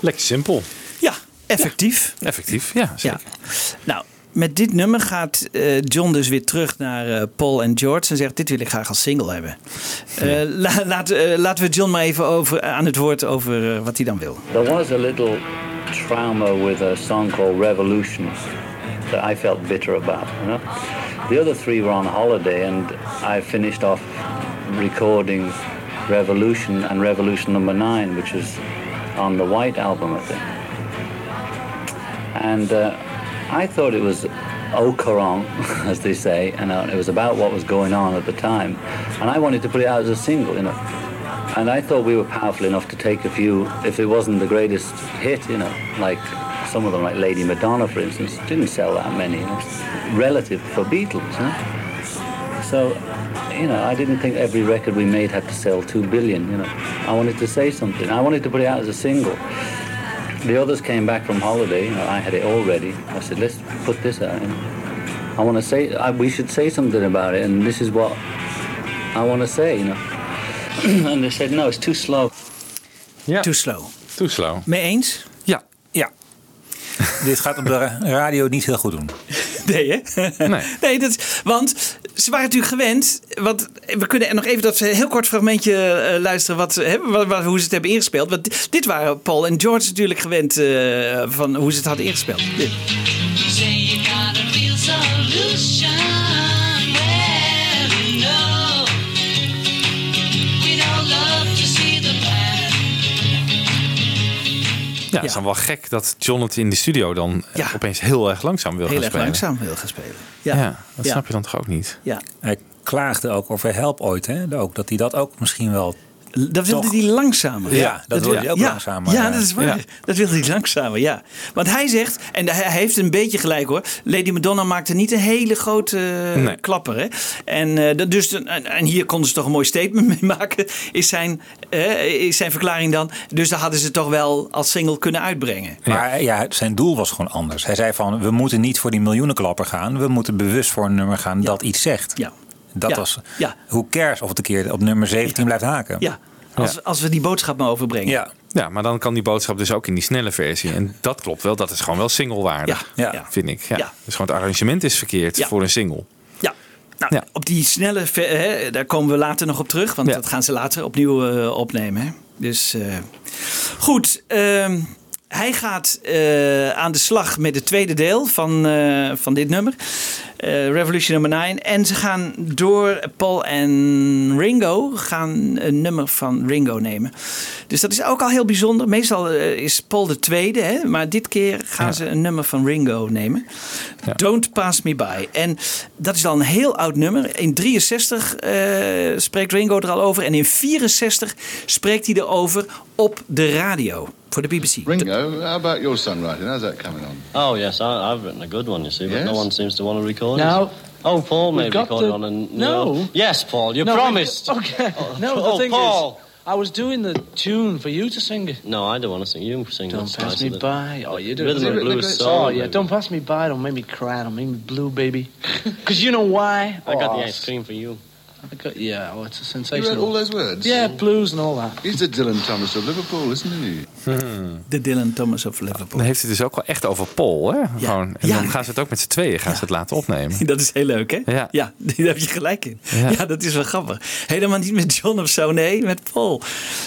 Lekker simpel. Ja, effectief. Effectief, ja. Zeker. Nou, met dit nummer gaat eh, John dus weer terug naar eh, Paul en George en zegt: Dit wil ik graag als single hebben. Eh, la- laat, laten we John maar even over, aan het woord over wat hij dan wil. There was a little trauma with a song called Revolution that I felt bitter about. You know? The other three were on holiday, and I finished off recording Revolution and Revolution number nine, which is on the White album, I think. And uh, I thought it was au courant, as they say, and uh, it was about what was going on at the time. And I wanted to put it out as a single, you know. And I thought we were powerful enough to take a few, if it wasn't the greatest hit, you know, like some of them, like Lady Madonna, for instance, didn't sell that many, you know, relative for Beatles, you know. So, you know, I didn't think every record we made had to sell two billion, you know. I wanted to say something. I wanted to put it out as a single. The others came back from holiday, you know, I had it all ready. I said, let's put this out. You know. I want to say, I, we should say something about it, and this is what I want to say, you know. and they said, no, it's too slow. Too slow. Too slow. Mee eens? Ja. Ja. Dit gaat op de radio niet heel goed doen. Nee, hè? Nee. nee dat, is- want ze waren natuurlijk gewend. Want we kunnen nog even dat heel kort fragmentje eh, luisteren wat, hè, wat, hoe ze het hebben ingespeeld. Want dit, dit waren Paul en George natuurlijk gewend eh, van hoe ze het hadden ingespeeld. Dit. Ja, het is dan wel gek dat John het in de studio dan eh, opeens heel erg langzaam wil Heel gaan erg spelen. langzaam wil gaan spelen. Ja, Ja, dat Ja. snap je dan toch ook niet? Ja. Hij klaagde ook over help ooit, hè? Ook, dat hij dat ook misschien wel. Dat wilde toch- hij langzamer. Ja, dat wilde hij ook ja, langzamer. Ja, dat is waar. Dat wilde hij langzamer, ja. Want hij zegt, en hij heeft een beetje gelijk hoor. Lady Madonna maakte niet een hele grote eh, Nee. klapper. Hè? En, eh, dat- dus, en, en hier konden ze toch een mooi statement mee maken. Is zijn, eh, is zijn verklaring dan. Dus daar hadden ze toch wel als single kunnen uitbrengen. Maar ja, zijn doel was gewoon anders. Hij zei van, we moeten niet voor die miljoenenklapper gaan. We moeten bewust voor een nummer gaan dat iets zegt. Ja. Dat Ja. was, Ja. hoe cares of het een keer op nummer 17 blijft haken. Ja, als, als we die boodschap maar overbrengen. Ja. Ja, maar dan kan die boodschap dus ook in die snelle versie. En dat klopt wel, dat is gewoon wel singlewaardig. Ja, ja. Vind ik. Ja. Ja. Dus gewoon het arrangement is verkeerd Ja. voor een single. Ja. Nou, Op die snelle, hè, daar komen we later nog op terug. Want Ja. dat gaan ze later opnieuw eh, opnemen. Hè. Dus eh, goed. ehm, hij gaat eh, aan de slag met het tweede deel van, eh, van dit nummer. Eh, Revolution nummer 9. En ze gaan door Paul en Ringo gaan een nummer van Ringo nemen. Dus dat is ook al heel bijzonder. Meestal eh, is Paul de tweede. Hè, maar dit keer gaan Ja. ze een nummer van Ringo nemen. Don't Pass Me By. En dat is al een heel oud nummer. In 63 eh, spreekt Ringo er al over. En in 64 spreekt hij erover op de radio. Voor de BBC. Ringo, how about your songwriting? How's that coming on? Oh yes, I, I've written a good one, you see, but no one seems to want to record No. Oh, Paul may We've got record the- one, and No. Yes, Paul, you No, we- promised. Okay. Oh, no, oh, the thing Paul. is, I was doing the tune for you to sing it. No, I don't want to sing. You sing Don't that pass slice me of it. by. Oh, you do. Rhythm and blues song. Oh, yeah. baby. Don't pass me by. Don't make me cry. Don't make me blue, baby. Because you know why? I got Oh, the ice cream for you. I got, yeah, oh, it's a You sensation. wrote all those words? Yeah, blues and all that. He's the Dylan Thomas of Liverpool, isn't he? De Dylan Thomas of Liverpool. Dan heeft het dus ook wel echt over Paul. Hè? Gewoon. En Ja. dan gaan ze het ook met z'n tweeën gaan ze het laten opnemen. Dat is heel leuk, hè? Ja. ja daar heb je gelijk in. Ja. Ja. dat is wel grappig. Helemaal niet met John of zo, nee, met Paul.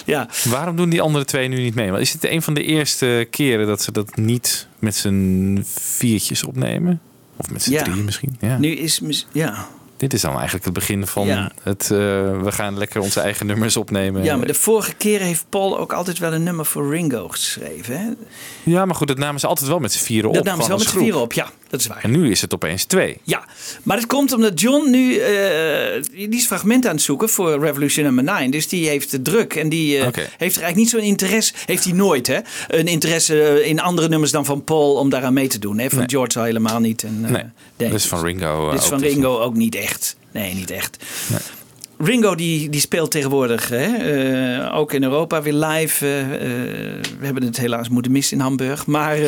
Ja, Waarom doen die andere twee nu niet mee? Want is het een van de eerste keren dat ze dat niet met z'n viertjes opnemen? Of met z'n Ja. drieën misschien? Ja. nu is... Ja. Dit is dan eigenlijk het begin van Ja. het... eh, we gaan lekker onze eigen nummers opnemen. ja, maar de vorige keren heeft Paul ook altijd wel een nummer voor Ringo geschreven. Hè? Ja, maar goed, dat namen ze altijd wel met z'n vieren op. Dat namen ze wel met z'n vieren op, ja, dat is waar. En nu is het opeens twee. Ja, maar het komt omdat John nu, eh, die is fragmenten aan het zoeken voor Revolution Number 9. Dus die heeft het druk en die eh, heeft er eigenlijk niet zo'n interesse, heeft hij nooit hè, een interesse in andere nummers dan van Paul om daaraan mee te doen. Hè? Van Nee. George al helemaal niet. En, eh, Nee, nee. dus van Ringo. eh, Dit is van Ringo ook niet echt. Nee, niet echt. Ringo die, die speelt tegenwoordig hè, eh, ook in Europa weer live. eh, we hebben het helaas moeten missen in Hamburg. Maar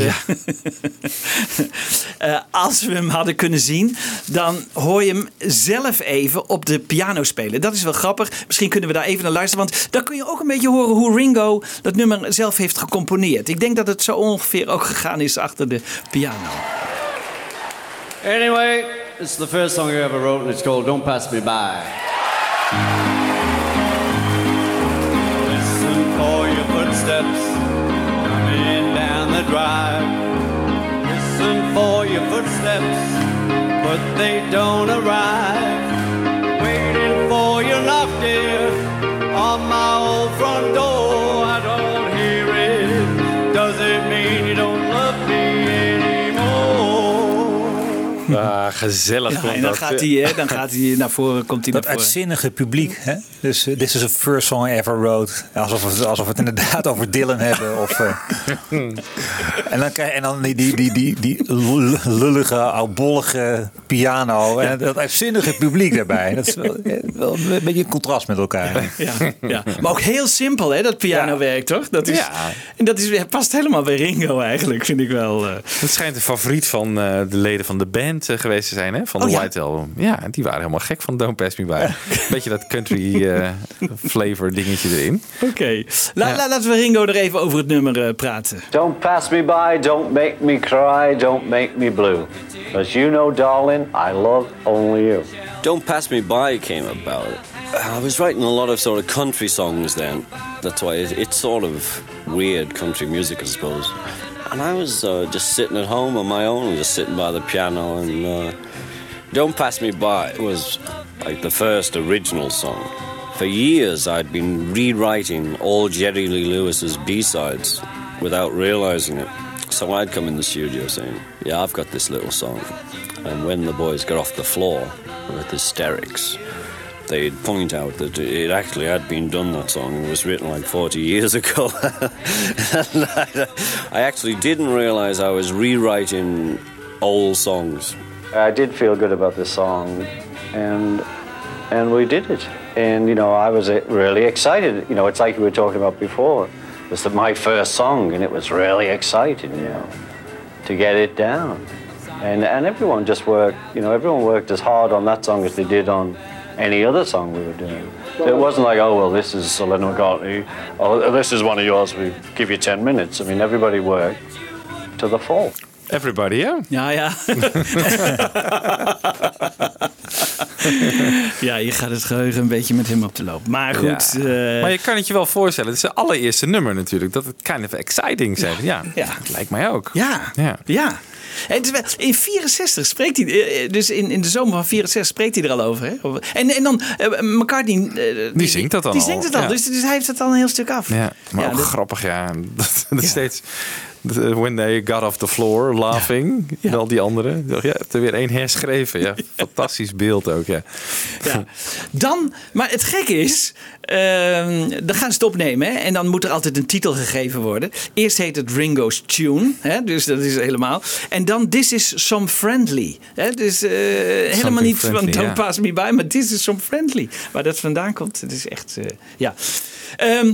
eh, als we hem hadden kunnen zien, dan hoor je hem zelf even op de piano spelen. Dat is wel grappig. Misschien kunnen we daar even naar luisteren. Want dan kun je ook een beetje horen hoe Ringo dat nummer zelf heeft gecomponeerd. Ik denk dat het zo ongeveer ook gegaan is achter de piano. Anyway, it's the first song I ever wrote, and it's called Don't Pass Me By. Listen for your footsteps coming down the drive. Listen for your footsteps, but they don't arrive. Anymore? gezellig. Ja, en dan dat. gaat, hij, hè, dan gaat hij naar voren, komt hij Dat naar voren. uitzinnige publiek. Hè? Dus uh, this is the first song I ever wrote. Alsof we, het- alsof we het inderdaad over Dylan hebben. Of, eh, en dan, krijg, en dan die, die, die, die, die lul- lullige, oudbollige piano. En dat uitzinnige publiek daarbij. Dat is wel, eh, wel een beetje een contrast met elkaar. Ja, ja. Maar ook heel simpel, hè, dat pianowerk, toch? Dat is, Ja. En dat is, past helemaal bij Ringo eigenlijk, vind ik wel. eh. Het schijnt een favoriet van eh, de leden van de band eh, geweest te zijn, hè? Van de Oh, ja? White Album. Ja, die waren helemaal gek van Don't Pass Me By. Beetje dat country eh, flavor dingetje erin. Oké, La- la- laten we Ringo er even over het nummer eh, praten. Don't pass me by, don't make me cry, don't make me blue. Because you know, darling, I love only you. Don't Pass Me By came about. I was writing a lot of sort of country songs then. That's why it, it's sort of weird country music, I suppose. And I was uh, just sitting at home on my own, just sitting by the piano, and uh, Don't Pass Me By was like the first original song. For years, I'd been rewriting all Jerry Lee Lewis's B-sides without realizing it. So I'd come in the studio saying, "Yeah, I've got this little song," and when the boys got off the floor with hysterics, they'd point out that it actually had been done. That song it was written like 40 years ago. I, I actually didn't realize I was rewriting old songs. I did feel good about this song, and and we did it. And you know, I was uh, really excited. You know, it's like we were talking about before. It was my first song, and it was really exciting. You know, to get it down. And and everyone just worked. You know, everyone worked as hard on that song as they did on any other song we were doing. So it wasn't like, oh well, this is Lennon McCartney. Oh, this is one of yours. We give you ten minutes. I mean, everybody worked to the full. Everybody, ja. Ja, ja. ja, je gaat het geheugen een beetje met hem op de loop. Maar goed. Ja. eh, Maar je kan het je wel voorstellen. Het is zijn allereerste nummer natuurlijk. Dat het kind of exciting zijn. Ja, Ja. lijkt mij ook. Ja, Ja. ja. In 64 spreekt hij, eh, eh, dus in, in de zomer van 64 spreekt hij er al over. Hè? En, en dan eh, McCartney. die, zingt dat dan Die zingt het al, ja. dus, dus hij heeft het al een heel stuk af. Ja, maar Ja, ook dat- grappig, ja. Dat, dat steeds... de- When they got off the floor, laughing. Wel die andere. Ja, je hebt er weer één herschreven. Ja, fantastisch beeld ook, ja. Ja. Dan, maar het gekke is, ehm, dan gaan ze het opnemen hè, en dan moet er altijd een titel gegeven worden. Eerst heet het Ringo's Tune, hè, dus dat is helemaal. En dan This is Some Friendly. Hè, dus eh, helemaal niet van Don't ja. Pass Me By, maar This is Some Friendly. Waar dat vandaan komt, het is echt, eh, ja. Ehm,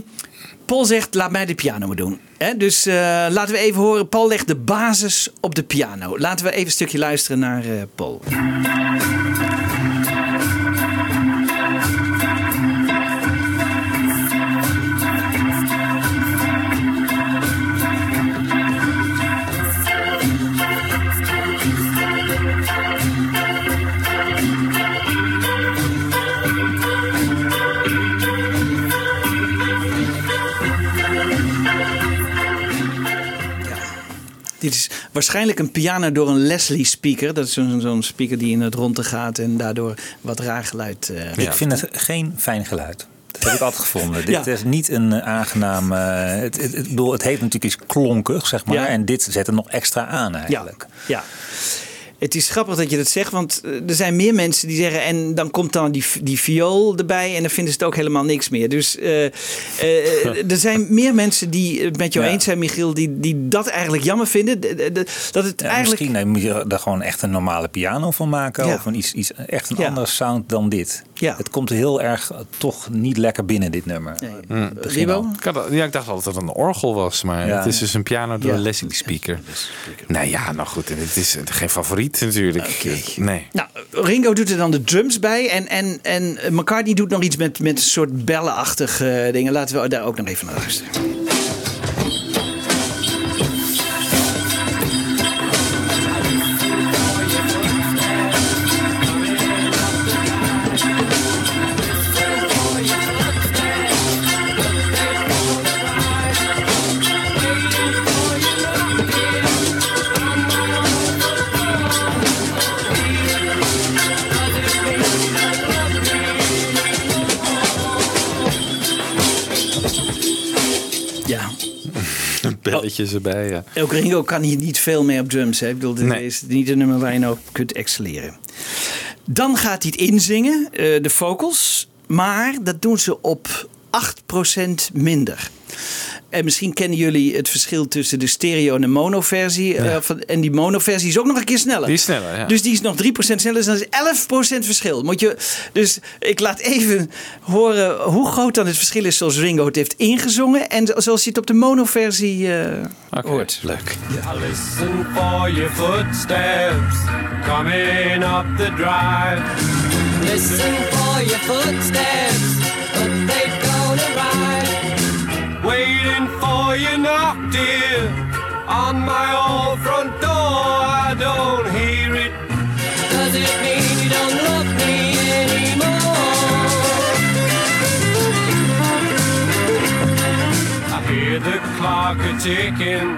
Paul zegt, laat mij de piano maar doen. Dus eh, laten we even horen. Paul legt de basis op de piano. Laten we even een stukje luisteren naar eh, Paul. Dit is waarschijnlijk een piano door een Leslie speaker. Dat is zo'n speaker die in het ronde gaat en daardoor wat raar geluid. eh, Ik vind het geen fijn geluid. Dat heb ik altijd gevonden. Dit Ja. is niet een eh, aangenaam. eh, het, het, het, bedoel, het heeft natuurlijk iets klonkig, zeg maar. Ja. En dit zet er nog extra aan eigenlijk. Ja. Het is grappig dat je dat zegt, want eh, er zijn meer mensen die zeggen. En dan komt dan die, die viool erbij en dan vinden ze het ook helemaal niks meer. Dus eh, eh, er zijn meer mensen die het met jou Ja. eens zijn, Michiel, die, die dat eigenlijk jammer vinden. De- de- de- dat het Ja, eigenlijk. Misschien eh, moet je er gewoon echt een normale piano van maken. Of een iets, iets, echt een Ja. andere sound dan dit. Ja. Het komt heel erg eh, toch niet lekker binnen, dit nummer. Begin al. Ik, had, ja, ik dacht altijd dat het een orgel was, maar Ja. het is dus een piano door Ja. een Leslie speaker. Nou ja, nou goed, het is geen favoriet natuurlijk. Nee. Nou, Ringo doet er dan de drums bij. En, en, en McCartney doet nog iets met, met een soort bellenachtige dingen. Laten we daar ook nog even naar luisteren. Balletje erbij, ja. Ook Ringo kan hier niet veel mee op drums. Hè? Ik bedoel, dit Nee. is niet een nummer waar je nou op kunt excelleren. Dan gaat hij het inzingen, eh, de vocals. Maar dat doen ze op 8% minder. En misschien kennen jullie het verschil tussen de stereo en de mono-versie. eh, van- en die mono-versie is ook nog een keer sneller. Die is sneller, ja. Dus die is nog 3% sneller. Dus dat is 11% verschil. Moet je, dus ik laat even horen hoe groot dan het verschil is zoals Ringo het heeft ingezongen. En zo- zoals je het op de mono-versie eh, hoort. Leuk. I listen for your footsteps coming up the drive. Listen for your footsteps, Waiting for you knock, dear, on my old front door. I don't hear it. Does it mean you don't love me anymore? I hear the clock a ticking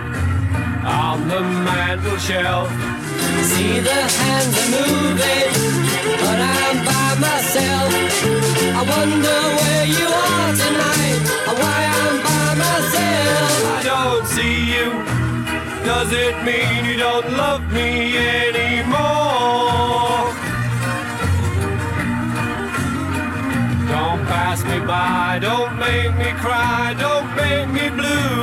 on the mantel shelf. See the hands are moving, but I'm by myself. I wonder where you are tonight, or why myself. I don't see you. Does it mean you don't love me anymore? Don't pass me by, don't make me cry, don't make me blue.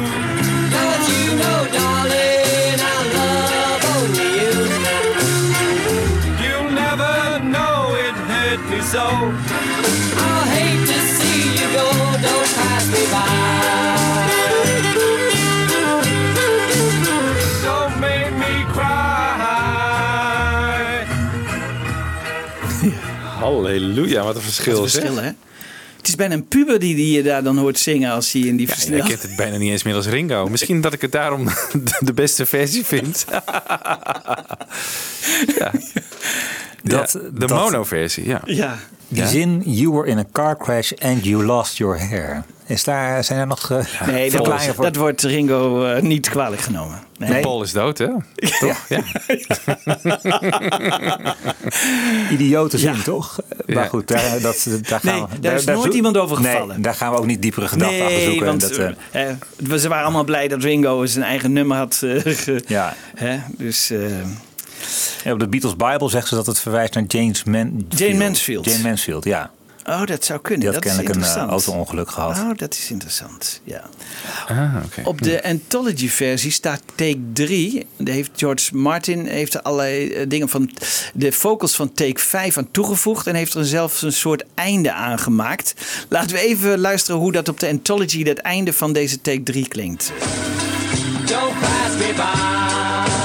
Cause you know, darling, I love only you. You'll never know it hurt me so. Halleluja, wat een verschil. Wat een zeg. verschil, hè? Het is bijna een puber die, die je daar dan hoort zingen als hij in die Ja, versnelling... ik ken het bijna niet eens meer als Ringo. Misschien dat ik het daarom de- beste versie vind. ja. Dat- Ja, de dat- mono-versie, ja. Ja. Die Ja? zin, you were in a car crash and you lost your hair. Is daar, zijn er nog eh, Nee, dat, verklaringen voor? dat wordt Ringo eh, niet kwalijk genomen. Nee. Paul is dood, hè? Toch? Ja. Idiote zin, Ja. toch? Ja. Maar goed, daar, dat, daar gaan Nee, we... daar is nooit iemand over Nee, gevallen. daar gaan we ook niet diepere gedachten achter Nee, zoeken. want dat, eh, eh, hè, ze waren allemaal blij dat Ringo zijn eigen nummer had. eh, ge- ja. hè, dus eh, Ja, op de Beatles Bible zegt ze dat het verwijst naar James Man Jane Mansfield. Jane Mansfield, ja. Oh, dat zou kunnen. Die had dat is kennelijk een eh, auto-ongeluk gehad. Oh, dat is interessant. Ja. Ah, oké. Op de Anthology-versie staat take 3. Daar heeft George Martin heeft er allerlei eh, dingen van de vocals van take 5 aan toegevoegd. En heeft er zelfs een soort einde aan gemaakt. Laten we even luisteren hoe dat op de Anthology, dat einde van deze take 3 klinkt. Don't pass me by.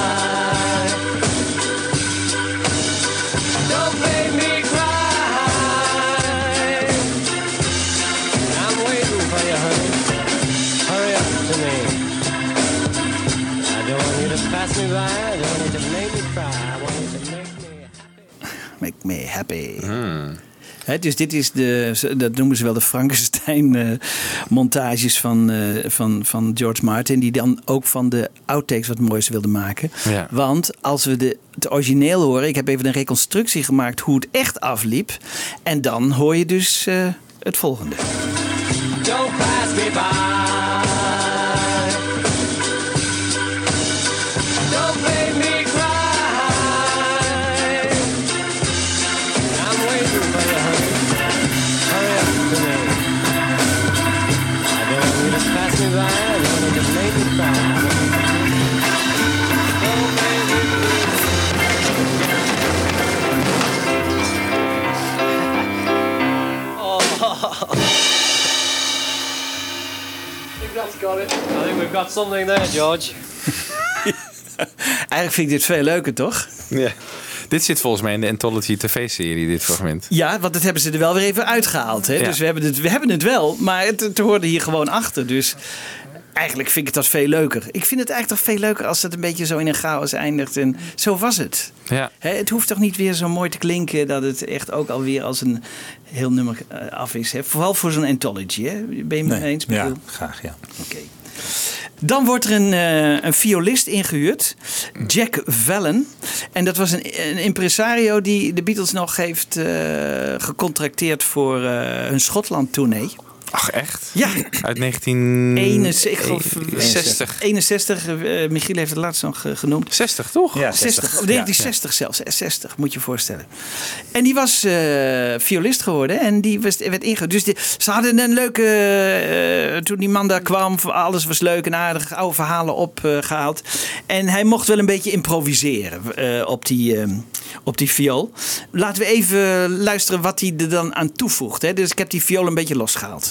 Me happy. Hè, dus dit is de, dat noemen ze wel de Frankenstein-montages van, eh, van, van George Martin. Die dan ook van de outtakes wat moois wilde maken. Ja. Want als we de, het origineel horen, ik heb even een reconstructie gemaakt hoe het echt afliep. En dan hoor je dus eh, het volgende. Don't pass me by. Got it. I think we've got something there, George. Eigenlijk vind ik dit veel leuker, toch? Ja. Dit zit volgens mij in de Anthology TV-serie, dit fragment. Ja, want dat hebben ze er wel weer even uitgehaald. Hè? Ja. Dus we hebben, het, we hebben het wel, maar het, het hoorde hier gewoon achter. Dus eigenlijk vind ik dat veel leuker. Ik vind het eigenlijk toch veel leuker als het een beetje zo in een chaos eindigt. En zo was het. Ja. Hè, het hoeft toch niet weer zo mooi te klinken dat het echt ook alweer als een heel nummer eh, af is. Hè? Vooral voor zo'n anthology. Hè? Ben je het mee eens? Ja, graag, ja. Oké. Dan wordt er een, eh, een violist ingehuurd, Jack Vallon. En dat was een, een impresario die de Beatles nog heeft eh, gecontracteerd voor eh, hun Schotland-tournee. Ach, echt? Ja. Uit 19... 61, ik geloof, 60. 61, eh, Michiel heeft het laatst nog eh, genoemd. 60, toch? Ja, 60, 60. of 1960 zelfs, eh, 60 moet je je voorstellen. En die was eh, violist geworden en die was, werd ingehuurd. Dus die- ze hadden een leuke, eh, toen die man daar kwam, alles was leuk en aardig, oude verhalen opgehaald. en hij mocht wel een beetje improviseren eh, op, die, eh, op die viool. Laten we even luisteren wat hij er dan aan toevoegt. Hè. Dus ik heb die viool een beetje losgehaald.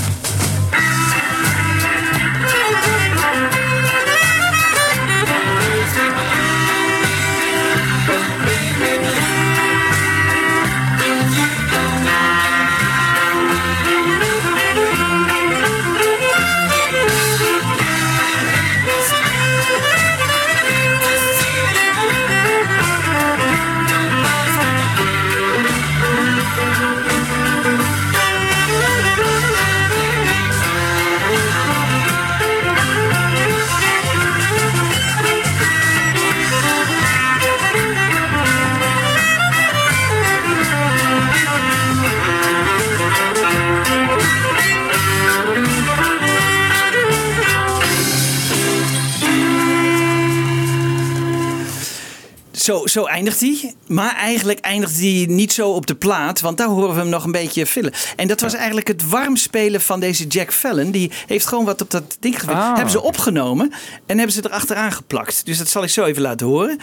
Zo, zo eindigt hij. Maar eigenlijk eindigt hij niet zo op de plaat. Want daar horen we hem nog een beetje vullen. En dat was eigenlijk het warm spelen van deze Jack Fallon. Die heeft gewoon wat op dat ding gewerkt. Ah. Hebben ze opgenomen. En hebben ze er achteraan geplakt. Dus dat zal ik zo even laten horen.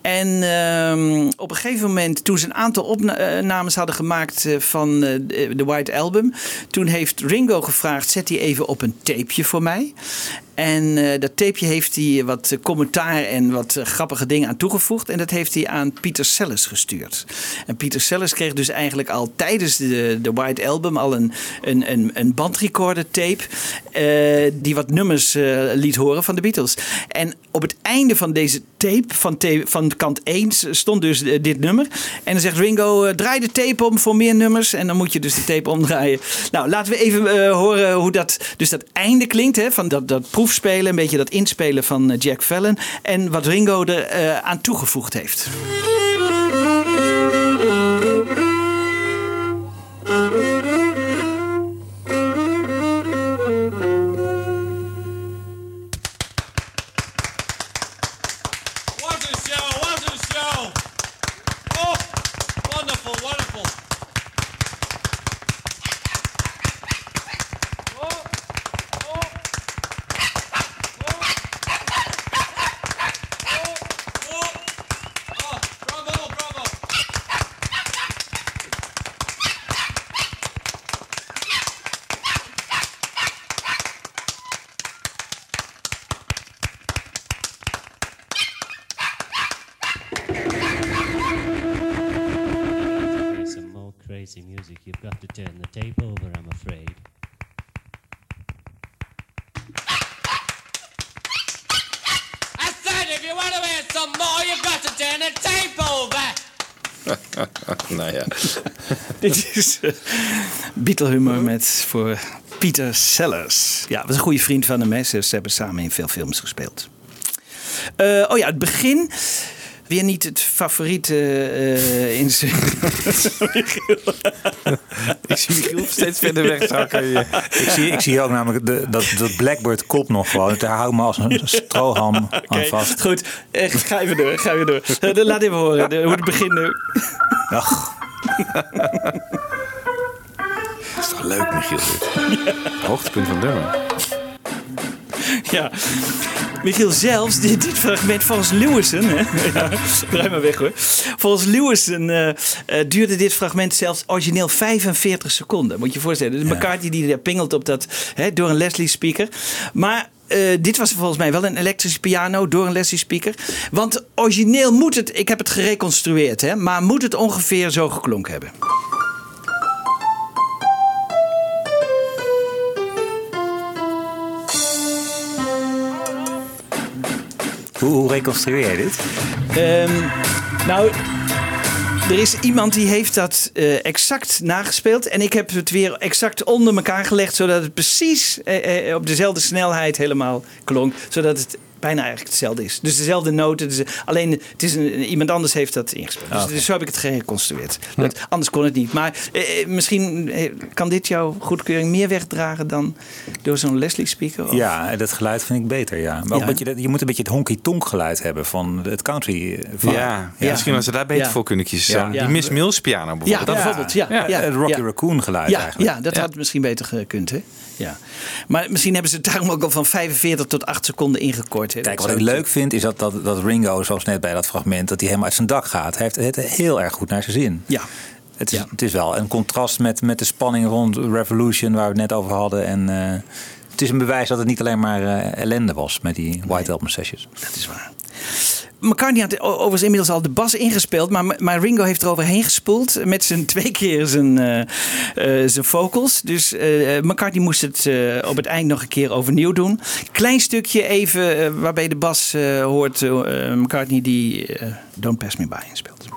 En ehm, op een gegeven moment, toen ze een aantal opnames hadden gemaakt eh, van eh, de White Album, toen heeft Ringo gevraagd: zet die even op een tapeje voor mij. En eh, dat tapeje heeft hij wat commentaar en wat grappige dingen aan toegevoegd. En dat heeft hij aan Peter Sellers gestuurd. En Peter Sellers kreeg dus eigenlijk al tijdens de, de White Album al een, een, een, bandrecorder tape. die wat nummers liet horen van de Beatles. En op het einde van deze tape, van, tape, van kant 1, stond dus eh, dit nummer. En dan zegt Ringo, eh, draai de tape om voor meer nummers. En dan moet je dus de tape omdraaien. Nou, laten we even eh, horen hoe dat, dus dat einde klinkt. Hè, van dat, dat proefspelen, een beetje dat inspelen van Jack Fallon. En wat Ringo er aan toegevoegd heeft. Dit is uh, Beatle humor met voor Peter Sellers. Ja, was een goede vriend van hem. Hè. Ze, ze hebben samen in veel films gespeeld. Eh, oh ja, het begin. Weer niet het favoriete eh in zijn. Ik zie Michiel steeds verder wegzakken. Ik zie, ik zie ook namelijk de, dat, dat Blackbird klopt nog gewoon. Daar hou ik me als een stroham aan vast. Goed, Eh, ga even door. Ga even door. Eh, dan laat even horen de- hoe het begin nu. Ach. Dat is toch leuk, Michiel? Dit. Hoogtepunt van Durham. Ja. Michiel, zelfs dit, dit fragment volgens Lewison, hè? Ja, maar weg hoor. Volgens Lewison eh, eh, duurde dit fragment zelfs origineel 45 seconden. Moet je je voorstellen. Dus McCartney die daar pingelt op dat, hè, door een Leslie speaker. Maar eh, dit was volgens mij wel een elektrische piano door een Leslie speaker. Want origineel moet het, ik heb het gereconstrueerd, hè, maar moet het ongeveer zo geklonken hebben. Hoe, hoe reconstrueer je dit? Ehm, nou, er is iemand die heeft dat eh, exact nagespeeld. En ik heb het weer exact onder elkaar gelegd. Zodat het precies eh, eh, op dezelfde snelheid helemaal klonk. Zodat het bijna eigenlijk hetzelfde is. Dus dezelfde noten. Dus, alleen het is een, iemand anders heeft dat ingespeeld. Ah, Dus, dus zo heb ik het gereconstrueerd. Dat- anders kon het niet. Maar eh, eh, misschien eh, kan dit jouw goedkeuring meer wegdragen dan door zo'n Leslie speaker? Of- Ja, dat geluid vind ik beter, ja. Maar ook Ja. dat je, dat- je moet een beetje het honky-tonk geluid hebben van het country. eh, van- Ja, ja, misschien als ze daar beter Ja. voor kunnen kiezen. Die. Miss Mills piano bijvoorbeeld. Ja, Dat- bijvoorbeeld. Ja, ja, het Rocky ja. Raccoon geluid ja, eigenlijk. Ja, dat had misschien beter gekund, hè? Ja. Maar misschien hebben ze het daarom ook al van 45 tot 8 seconden ingekort. Kijk, wat ik leuk vind is dat, dat, dat Ringo, zoals net bij dat fragment, dat hij helemaal uit zijn dak gaat. Hij heeft het heel erg goed naar zijn zin. Ja. Het is, het is wel een contrast met, met de spanning rond Revolution, waar we het net over hadden. En eh, het is een bewijs dat het niet alleen maar eh, ellende was met die White Album sessions. Dat is waar. McCartney had overigens inmiddels al de bas ingespeeld, maar, maar Ringo heeft er overheen gespoeld met zijn twee keer zijn, eh, zijn vocals. Dus eh, McCartney moest het op het eind nog een keer overnieuw doen. Klein stukje even waarbij de bas hoort McCartney die Don't Pass Me By inspeelt.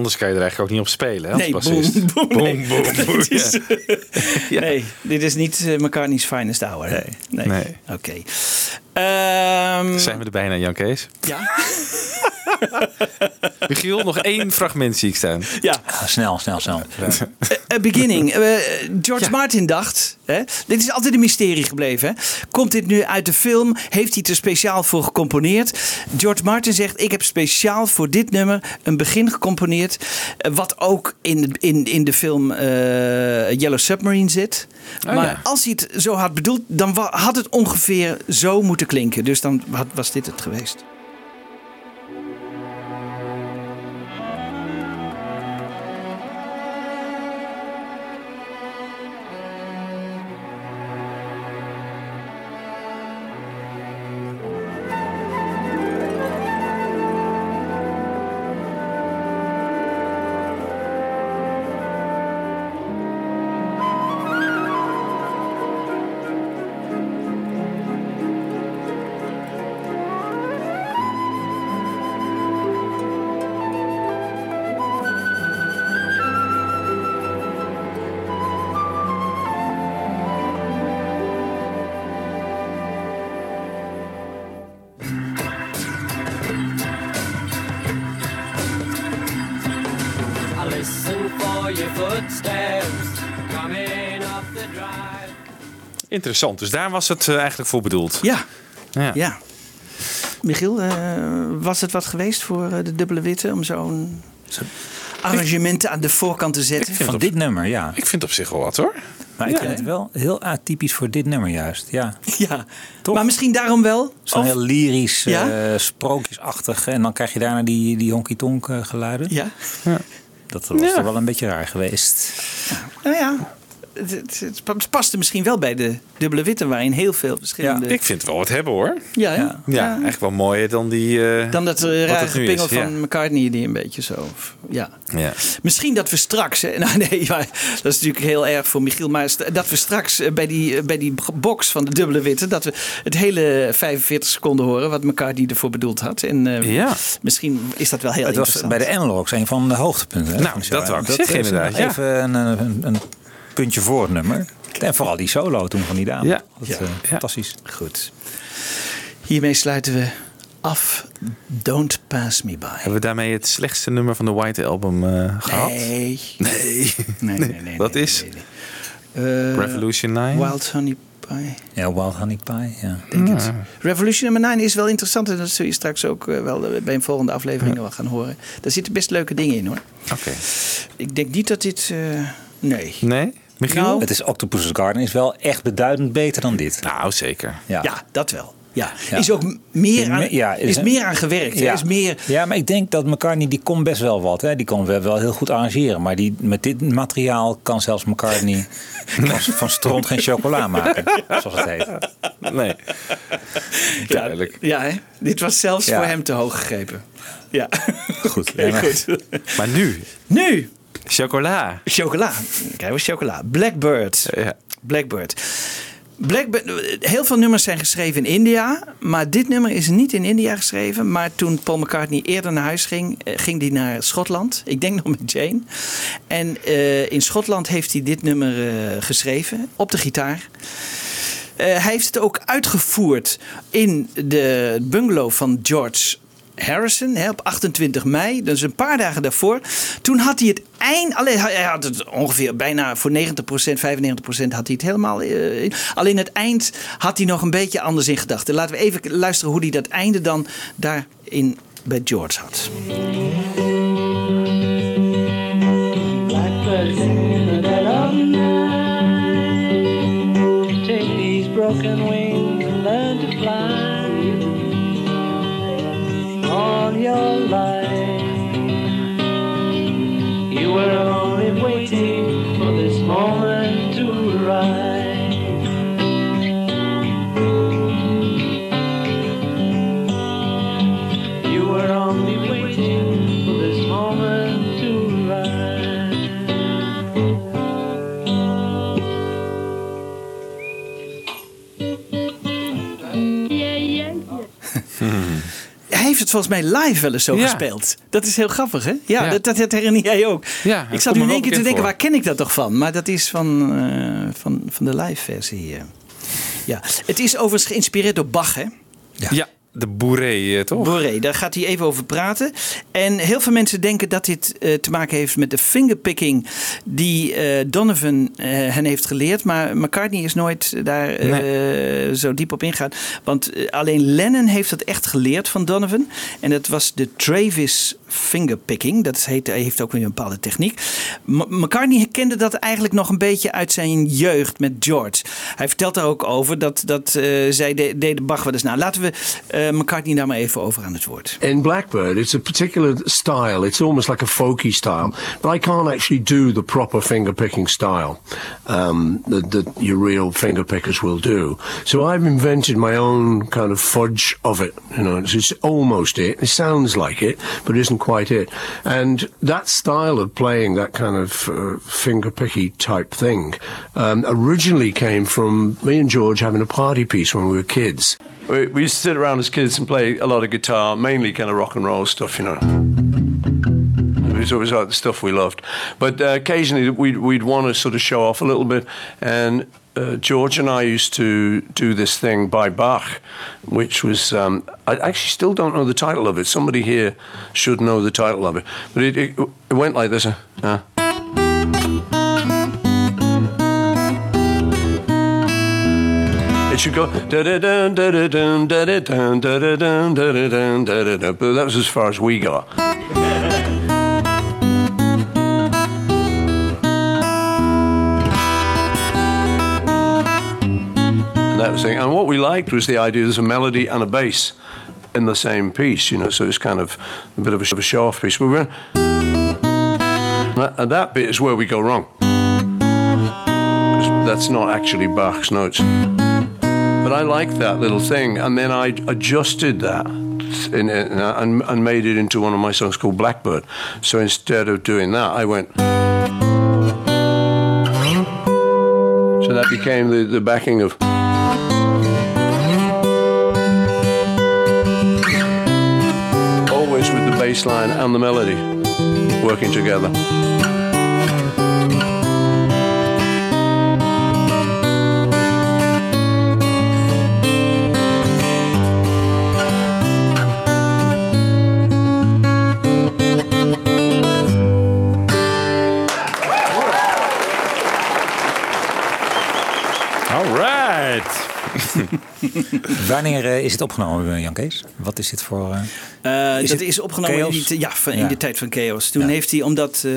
Anders kan je er eigenlijk ook niet op spelen. Hè, als Nee, bassist. boom, boom, nee. boom, boom. Het is- Ja. Nee, dit is niet eh, McCartney's finest hour. Nee. Nee. Oké. Ehm, Zijn we er bijna, Jan Kees? Ja. Michiel, nog één fragment zie ik staan. Ja. snel, snel, snel. A beginning. Eh, George Martin dacht, hè, dit is altijd een mysterie gebleven. Hè? Komt dit nu uit de film? Heeft hij het er speciaal voor gecomponeerd? George Martin zegt, ik heb speciaal voor dit nummer een begin gecomponeerd. eh, wat ook in, de- in, in de film eh, Yellow Submarine zit. Oh, maar ja. als hij het zo had bedoeld, dan had het ongeveer zo moeten klinken. Dus dan was dit het geweest. Interessant. Dus daar was het eh, eigenlijk voor bedoeld. Ja. Ja. Ja. Michiel, eh, was het wat geweest voor eh, de dubbele witte om zo'n arrangement aan de voorkant te zetten? Van dit nummer, ja. Ik vind het op zich wel wat hoor. Maar ik Ja, vind het wel heel atypisch voor dit nummer juist. Ja. Ja, maar misschien daarom wel. Zo'n heel lyrisch, Ja? eh, sprookjesachtig. En dan krijg je daarna die, die honky-tonk geluiden. Ja. Dat was Ja. toch wel een beetje raar geweest. Nou ja, het, het, het het paste misschien wel bij de dubbele witte, waarin heel veel verschillende... Ik vind het wel wat hebben hoor. Ja? Ja, ja. echt wel mooier dan die. eh, Dan dat eh, rare het ja. van McCartney die een beetje zo... Ja. Ja. Misschien dat we straks... hè, Nou nee, maar dat is natuurlijk heel erg voor Michiel. Maar dat we straks eh, bij die, bij die box van de dubbele witte... dat we het hele 45 seconden horen wat McCartney ervoor bedoeld had. En eh, Ja. misschien is dat wel heel het was interessant. bij de analogs een van de hoogtepunten. hè, Nou, dat wou ik zeggen, is inderdaad, ja. Even een, een, een puntje voor nummer. En vooral die solo toen van die dame. Ja. Dat, Ja. eh, Fantastisch. Goed. Hiermee sluiten we af. Don't pass me by. Hebben we daarmee het slechtste nummer van de White Album eh, gehad? Nee. Nee. Nee, nee, nee. Wat is? Eh, Revolution 9? Wild Honey Pie. Ja, Wild Honey Pie. Ja. Denk het. Revolution nummer 9 is wel interessant. En dat zul je straks ook wel bij een volgende aflevering wel gaan horen. Daar zitten best leuke dingen in hoor. Oké. Ik denk niet dat dit... nee. Nee? Michiel? Nou, Het is Octopus's Garden is wel echt beduidend beter dan dit. Nou, zeker. Ja. Ja, dat wel. Ja, is ook meer aan, Ja, is meer aan gewerkt. Ja. Is meer, ja, maar ik denk dat McCartney, die kon best wel wat. Hè? Die kon wel, wel heel goed arrangeren. Maar die, met dit materiaal kan zelfs McCartney van, van stront geen chocola maken. Zoals het heet. Nee. Duidelijk. Ja, hè? dit was zelfs Ja. voor hem te hoog gegrepen. Ja. Goed. Goed. Maar nu? Nu. Chocola. Chocola. Krijgen we chocola. Blackbird. Blackbird. Blackbird. Heel veel nummers zijn geschreven in India. Maar dit nummer is niet in India geschreven. Maar toen Paul McCartney eerder naar huis ging, eh, ging hij naar Schotland. Ik denk nog met Jane. En eh, in Schotland heeft hij dit nummer eh, geschreven. Op de gitaar. Hij heeft het ook uitgevoerd in de bungalow van George Harrison op 28 mei. Dus een paar dagen daarvoor. Toen had hij het eind. Alleen, hij had het ongeveer bijna voor 90%, 95% had hij het helemaal. eh, alleen het eind had hij nog een beetje anders in gedachten. Laten we even luisteren hoe hij dat einde dan daarin bij George had. Your life. You were only waiting for this moment to arrive. Heeft het volgens mij live wel eens zo Ja. gespeeld. Dat is heel grappig, hè? Ja, Ja. Dat, dat, dat herinner jij ook. Ja, ik zat nu in één keer te denken, voor. waar ken ik dat toch van? Maar dat is van, eh, van, van de live versie. eh. Ja, het is overigens geïnspireerd door Bach, hè? Ja, de boeré, eh, toch? Boré, daar gaat hij even over praten. En heel veel mensen denken dat dit eh, te maken heeft met de fingerpicking die eh, Donovan hen heeft geleerd. Maar McCartney is nooit daar zo diep op ingegaan. Want alleen Lennon heeft het echt geleerd van Donovan. En dat was de Travis fingerpicking. Dat heet, heeft ook weer een bepaalde techniek. McCartney kende dat eigenlijk nog een beetje uit zijn jeugd met George. Hij vertelt daar ook over dat, dat eh, zij de, deden Bach wel eens na. Laten we eh, McCartney daar maar even over aan het woord. In Blackbird, it's a particular style. It's almost like a folky style, but I can't actually do the proper finger picking style um, that, that your real finger pickers will do. So I've invented my own kind of fudge of it. You know, it's, it's almost it. It sounds like it, but it isn't quite it. And that style of playing that kind of uh, finger picky type thing um, originally came from me and George having a party piece when we were kids. We, we used to sit around as kids and play a lot of guitar, mainly kind of rock and roll stuff, you know. It was always like the stuff we loved. But uh, occasionally we'd, we'd want to sort of show off a little bit. And uh, George and I used to do this thing by Bach, which was, um, I actually still don't know the title of it. Somebody here should know the title of it. But it, it, it went like this. Uh, uh. It should go that was as far as we got. That thing. And what we liked was the idea there's a melody and a bass in the same piece, you know, so it's kind of a bit of a, show off piece. But we're, and that bit is where we go wrong. That's not actually Bach's notes. But I liked that little thing, and then I adjusted that in, in, and, and made it into one of my songs called Blackbird. So instead of doing that, I went. So that became the, the backing of. Bass line and the melody working together. Wanneer eh, is het opgenomen, eh, Jan Kees? Wat is dit voor... eh, Eh, Is dat het is opgenomen in, die, ja, van, in Ja. de tijd van Chaos. Toen heeft hij, omdat eh,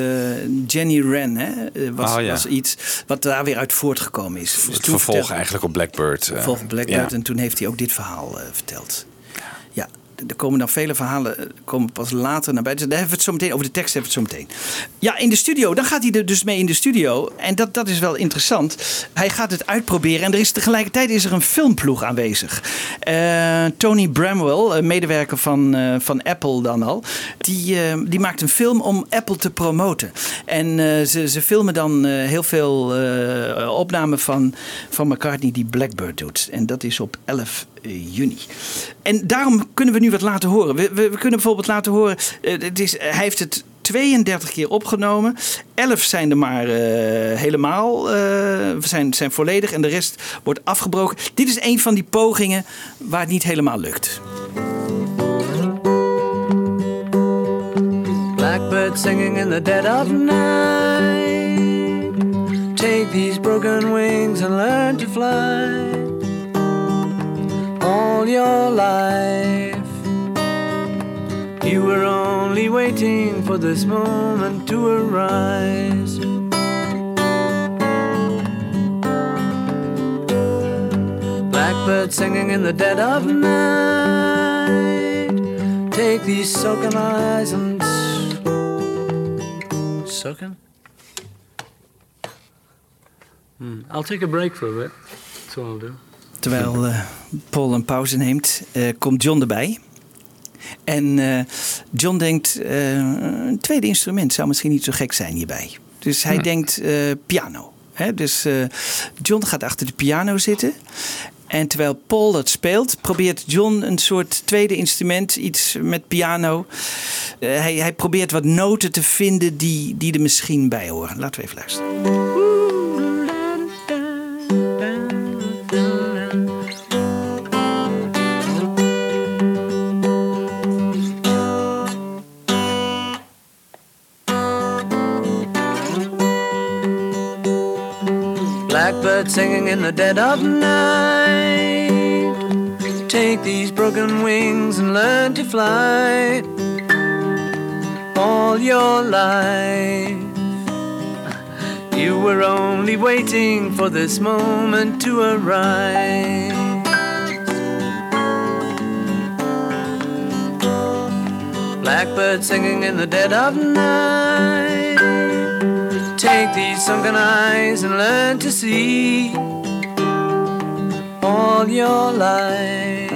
Jenny Wren hè, was, Oh, ja. was iets wat daar weer uit voortgekomen is. Dus Het toen vervolg vertelde- eigenlijk op Blackbird. eh, Volgens Blackbird. ja. En toen heeft hij ook dit verhaal verteld. Er komen dan vele verhalen eh, komen pas later naar buiten. Daar hebben we het zo meteen over de tekst hebben we het zo meteen. Ja, in de studio. Dan gaat hij er dus mee in de studio. En dat, dat is wel interessant. Hij gaat het uitproberen. En er is tegelijkertijd is er een filmploeg aanwezig. Eh, Tony Bramwell, een medewerker van, eh, van Apple dan al. Die, eh, die maakt een film om Apple te promoten. En eh, ze, ze filmen dan eh, heel veel eh, opnamen van, van McCartney die Blackbird doet. En dat is op 11 juni. En daarom kunnen we nu wat laten horen. We, we, kunnen bijvoorbeeld laten horen. eh, het is, hij heeft het 32 keer opgenomen. 11 zijn er maar eh, helemaal. eh, zijn, zijn volledig. En de rest wordt afgebroken. Dit is een van die pogingen waar het niet helemaal lukt. Blackbird singing in the dead of night. Take these broken wings and learn to fly. All your life, you were only waiting for this moment to arise. Blackbird singing in the dead of night. Take these soaking eyes and Sucking? Hmm. I'll take a break for a bit. That's what I'll do. Terwijl eh, Paul een pauze neemt, eh, komt John erbij. En eh, John denkt, een tweede instrument zou misschien niet zo gek zijn hierbij. Dus hij denkt piano. Hè? Dus John gaat achter de piano zitten. En terwijl Paul dat speelt, probeert John een soort tweede instrument, iets met piano. Hij, hij probeert wat noten te vinden die, die er misschien bij horen. Laten we even luisteren. In the dead of night. Take these broken wings and learn to fly. All your life, you were only waiting for this moment to arrive. Blackbird singing in the dead of night. Take these sunken eyes and learn to see all your life.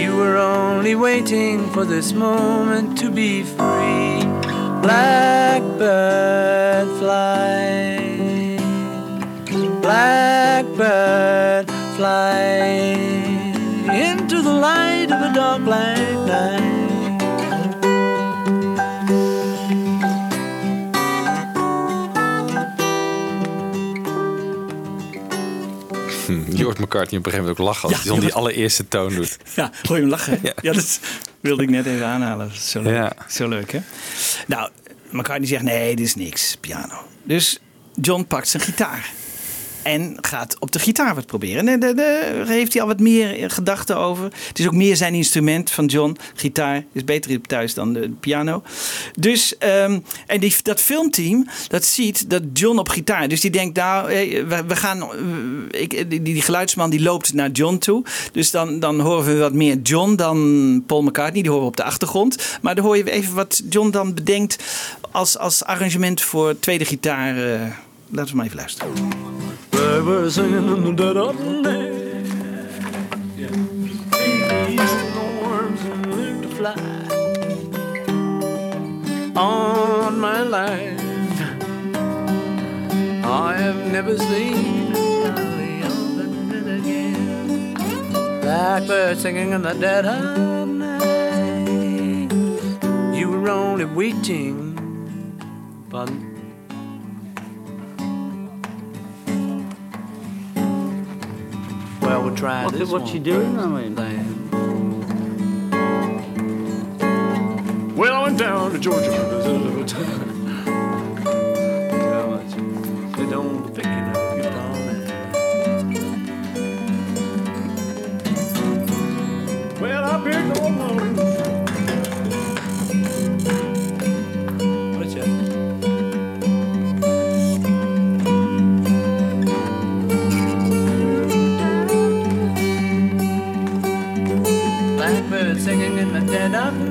You were only waiting for this moment to be free. Blackbird fly. Blackbird fly into the light of a dark black night. Hoort McCartney op een gegeven moment ook lachen als Ja, die maar- allereerste toon doet. Ja, hoor je hem lachen? Ja. Ja, dat wilde ik net even aanhalen. Zo leuk, Ja. zo leuk hè? Nou, McCartney zegt nee, dit is niks, piano. Dus John pakt zijn gitaar. En gaat op de gitaar wat proberen. En daar- heeft hij al wat meer gedachten over. Het is ook meer zijn instrument van John. Gitaar is beter thuis dan de piano. Dus, ehm, en die, dat filmteam, dat ziet dat John op gitaar. Dus die denkt, nou, eh, we, gaan. eh, Ik, die, geluidsman die loopt naar John toe. Dus dan, dan horen we wat meer John dan Paul McCartney. Die horen we op de achtergrond. Maar dan hoor je even wat John dan bedenkt als, als arrangement voor tweede gitaar. eh, laten we maar even luisteren. They were singing in the dead of night. These and to fly on my life. I have never seen a valley of the dead again. Blackbird singing in the dead of night. You were only waiting. Pardon? well, we'll try what, this. What you doing? I mean. Well, I went down to Georgia Well, up here in singing in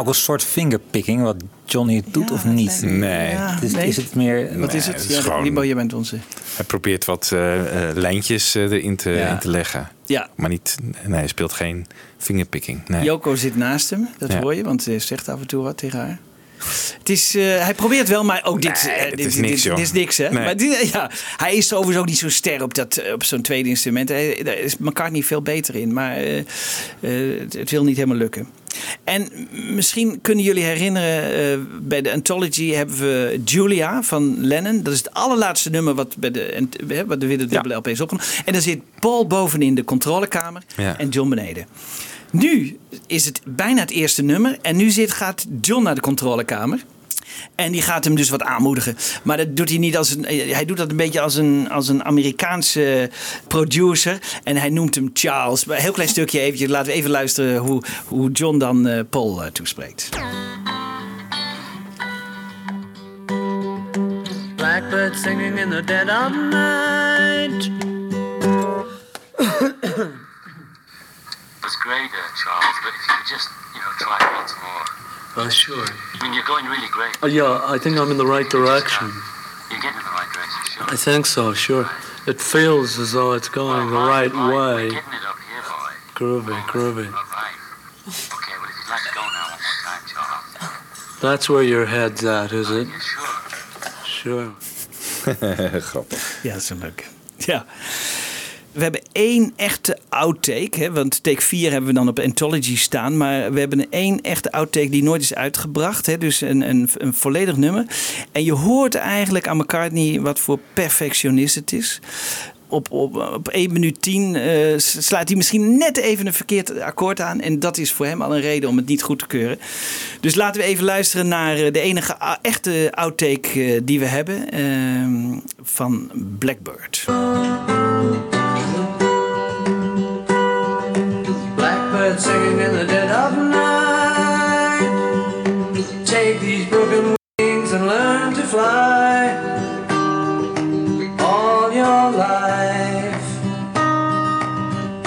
ook een soort fingerpicking wat Johnny doet of niet? Nee. Ja, is, nee. is het meer... Wat is het? het is Ja, gewoon- Libo, je bent onze. Hij probeert wat eh, eh, lijntjes eh, erin te, Ja. in te leggen. Ja. Maar niet, nee, hij speelt geen fingerpicking. Nee. Joko zit naast hem, dat Ja. hoor je, want hij zegt af en toe wat tegen haar. Het is, eh, hij probeert wel, maar ook dit, Nee, dit dit, is niks, dit, dit is niks, hè? Nee. Maar dit, ja, hij is sowieso niet zo ster op, dat, op zo'n tweede instrument. Hij, daar is McCartney veel beter in, maar eh, eh, het, het wil niet helemaal lukken. En misschien kunnen jullie herinneren, eh, bij de Anthology hebben we Julia van Lennon. Dat is het allerlaatste nummer wat bij de, wat de dubbele LP is opgenomen. En dan zit Paul bovenin de controlekamer Ja. en John beneden. Nu is het bijna het eerste nummer. En nu zit, gaat John naar de controlekamer. En die gaat hem dus wat aanmoedigen. Maar dat doet hij niet als een. eh, Hij doet dat een beetje als een, als een Amerikaanse producer. En hij noemt hem Charles. Maar een heel klein stukje eventjes. Laten we even luisteren hoe, hoe John dan eh, Paul eh, toespreekt. Blackbird singing in the dead of night. That's great, uh, Charles, but if you could just, you know, try once more. Uh, sure. I mean, you're going really great. Uh, yeah, I think I'm in the right direction. You're getting in the right direction, sure. I think so, sure. It feels as though it's going the right way. Getting it up here, boy. Groovy, groovy. All right. Okay, well, if you'd like to go now one more time, Charles. That's where your head's at, is it? Sure. Sure. Grappig. Ja, dat is een leuke. Ja. We hebben één echte outtake. Hè, want take 4 hebben we dan op Anthology staan. Maar we hebben één echte outtake die nooit is uitgebracht. Hè, dus een, een, een volledig nummer. En je hoort eigenlijk aan McCartney wat voor perfectionist het is. Op, op, op 1 minuut 10 eh, slaat hij misschien net even een verkeerd akkoord aan. En dat is voor hem al een reden om het niet goed te keuren. Dus laten we even luisteren naar eh, de enige echte outtake eh, die we hebben. ehm, van Blackbird. Singing in the dead of night. Take these broken wings and learn to fly. All your life,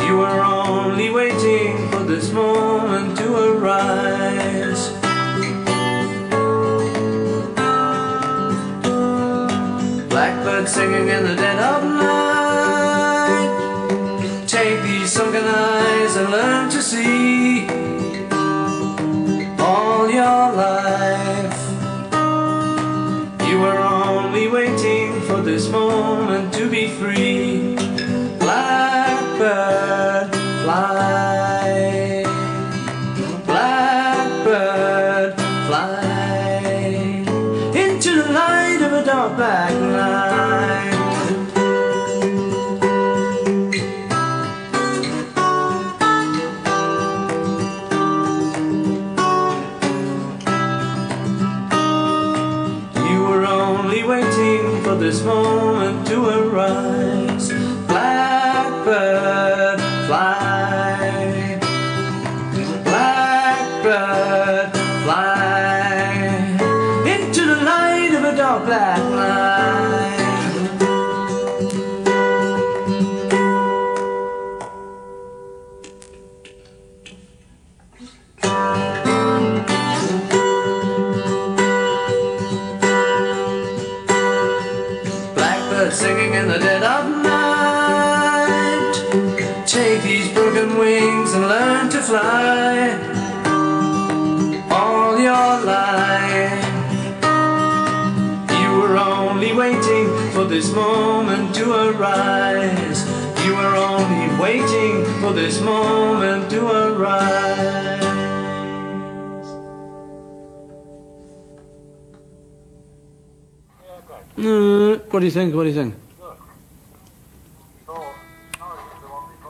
you were only waiting for this moment to arise. Blackbird singing in the dead of night. Free. This moment to arise. You are only waiting for this moment to arise. Uh, what do you think? What do you think?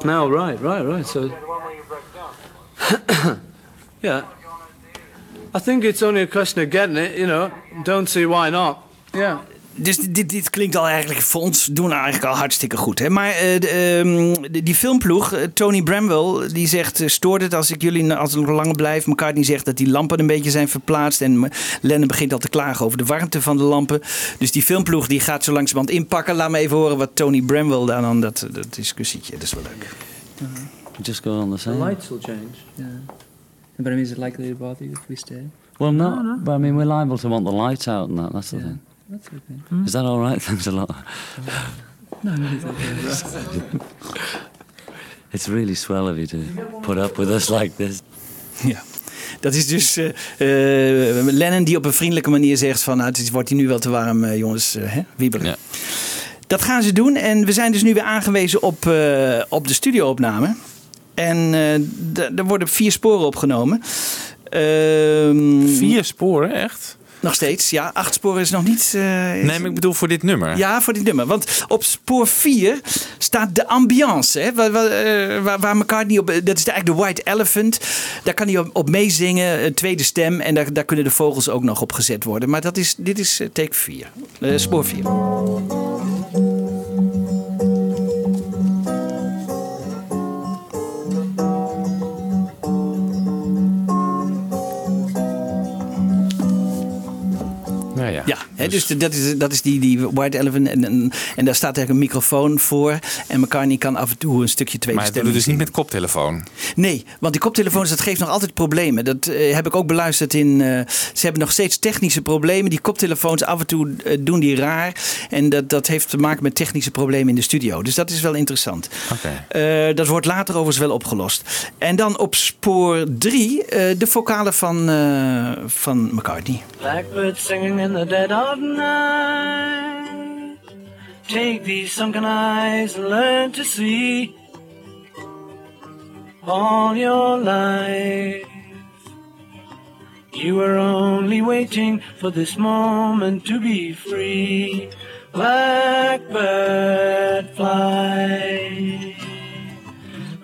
No, right, right, right. So, yeah, I think it's only a question of getting it. You know, don't see why not. Yeah. Dus dit, dit klinkt al eigenlijk voor ons doen eigenlijk al hartstikke goed. Hè? Maar eh, de, ehm, de- die filmploeg, eh, Tony Bramwell, die zegt: eh, stoort het als ik jullie als ik nog langer blijf? McCartney zegt dat die lampen een beetje zijn verplaatst. En Lennon begint al te klagen over de warmte van de lampen. Dus die filmploeg die gaat zo langzamerhand inpakken. Laat me even horen wat Tony Bramwell daar dan dat, dat discussietje. Dat is wel leuk. Just go on the The same. lights will change. Yeah. But I mean, is it likely to bother you if we stay? Well, no, No, no. but I mean, we're liable to want the lights out and that. That's the thing. That's okay. Is that all right? Thanks a lot. No, no, it's okay. It's really swell of you to put up with us like this. Ja. Dat is dus eh, eh, Lennon die op een vriendelijke manier zegt van... Nou, het wordt hier nu wel te warm, eh, jongens. hè? Wieberen. Dat gaan ze doen. En we zijn dus nu weer aangewezen op, eh, op de studioopname. En eh, er worden vier sporen opgenomen. vier sporen, echt? Nog steeds, ja. Acht sporen is nog niet... eh, Nee, maar ik bedoel voor dit nummer. ja, voor dit nummer. Want op spoor 4 staat de ambiance. Hè? Waar, waar, eh, waar, waar McCartney op... Dat is eigenlijk de White Elephant. Daar kan hij op, op meezingen. Een tweede stem. En daar, daar kunnen de vogels ook nog op gezet worden. Maar dat is, dit is eh, take 4. Eh, spoor 4. Ja. Hè, dus dat is, dat is die, die White Elephant. En, en, en daar staat eigenlijk een microfoon voor. En McCartney kan af en toe een stukje tweede Maar stem doet dus niet met koptelefoon. Nee, want die koptelefoons, dat geeft nog altijd problemen. Dat eh, heb ik ook beluisterd in... eh, ze hebben nog steeds technische problemen. Die koptelefoons, af en toe eh, doen die raar. En dat, dat heeft te maken met technische problemen in de studio. Dus dat is wel interessant. Oké. Eh, dat wordt later overigens wel opgelost. En dan op spoor 3 de vocalen van, eh, van McCartney. Blackbird singing in the dead of night. Take these sunken eyes and learn to see. All your life, you were only waiting for this moment to be free. Blackbird fly,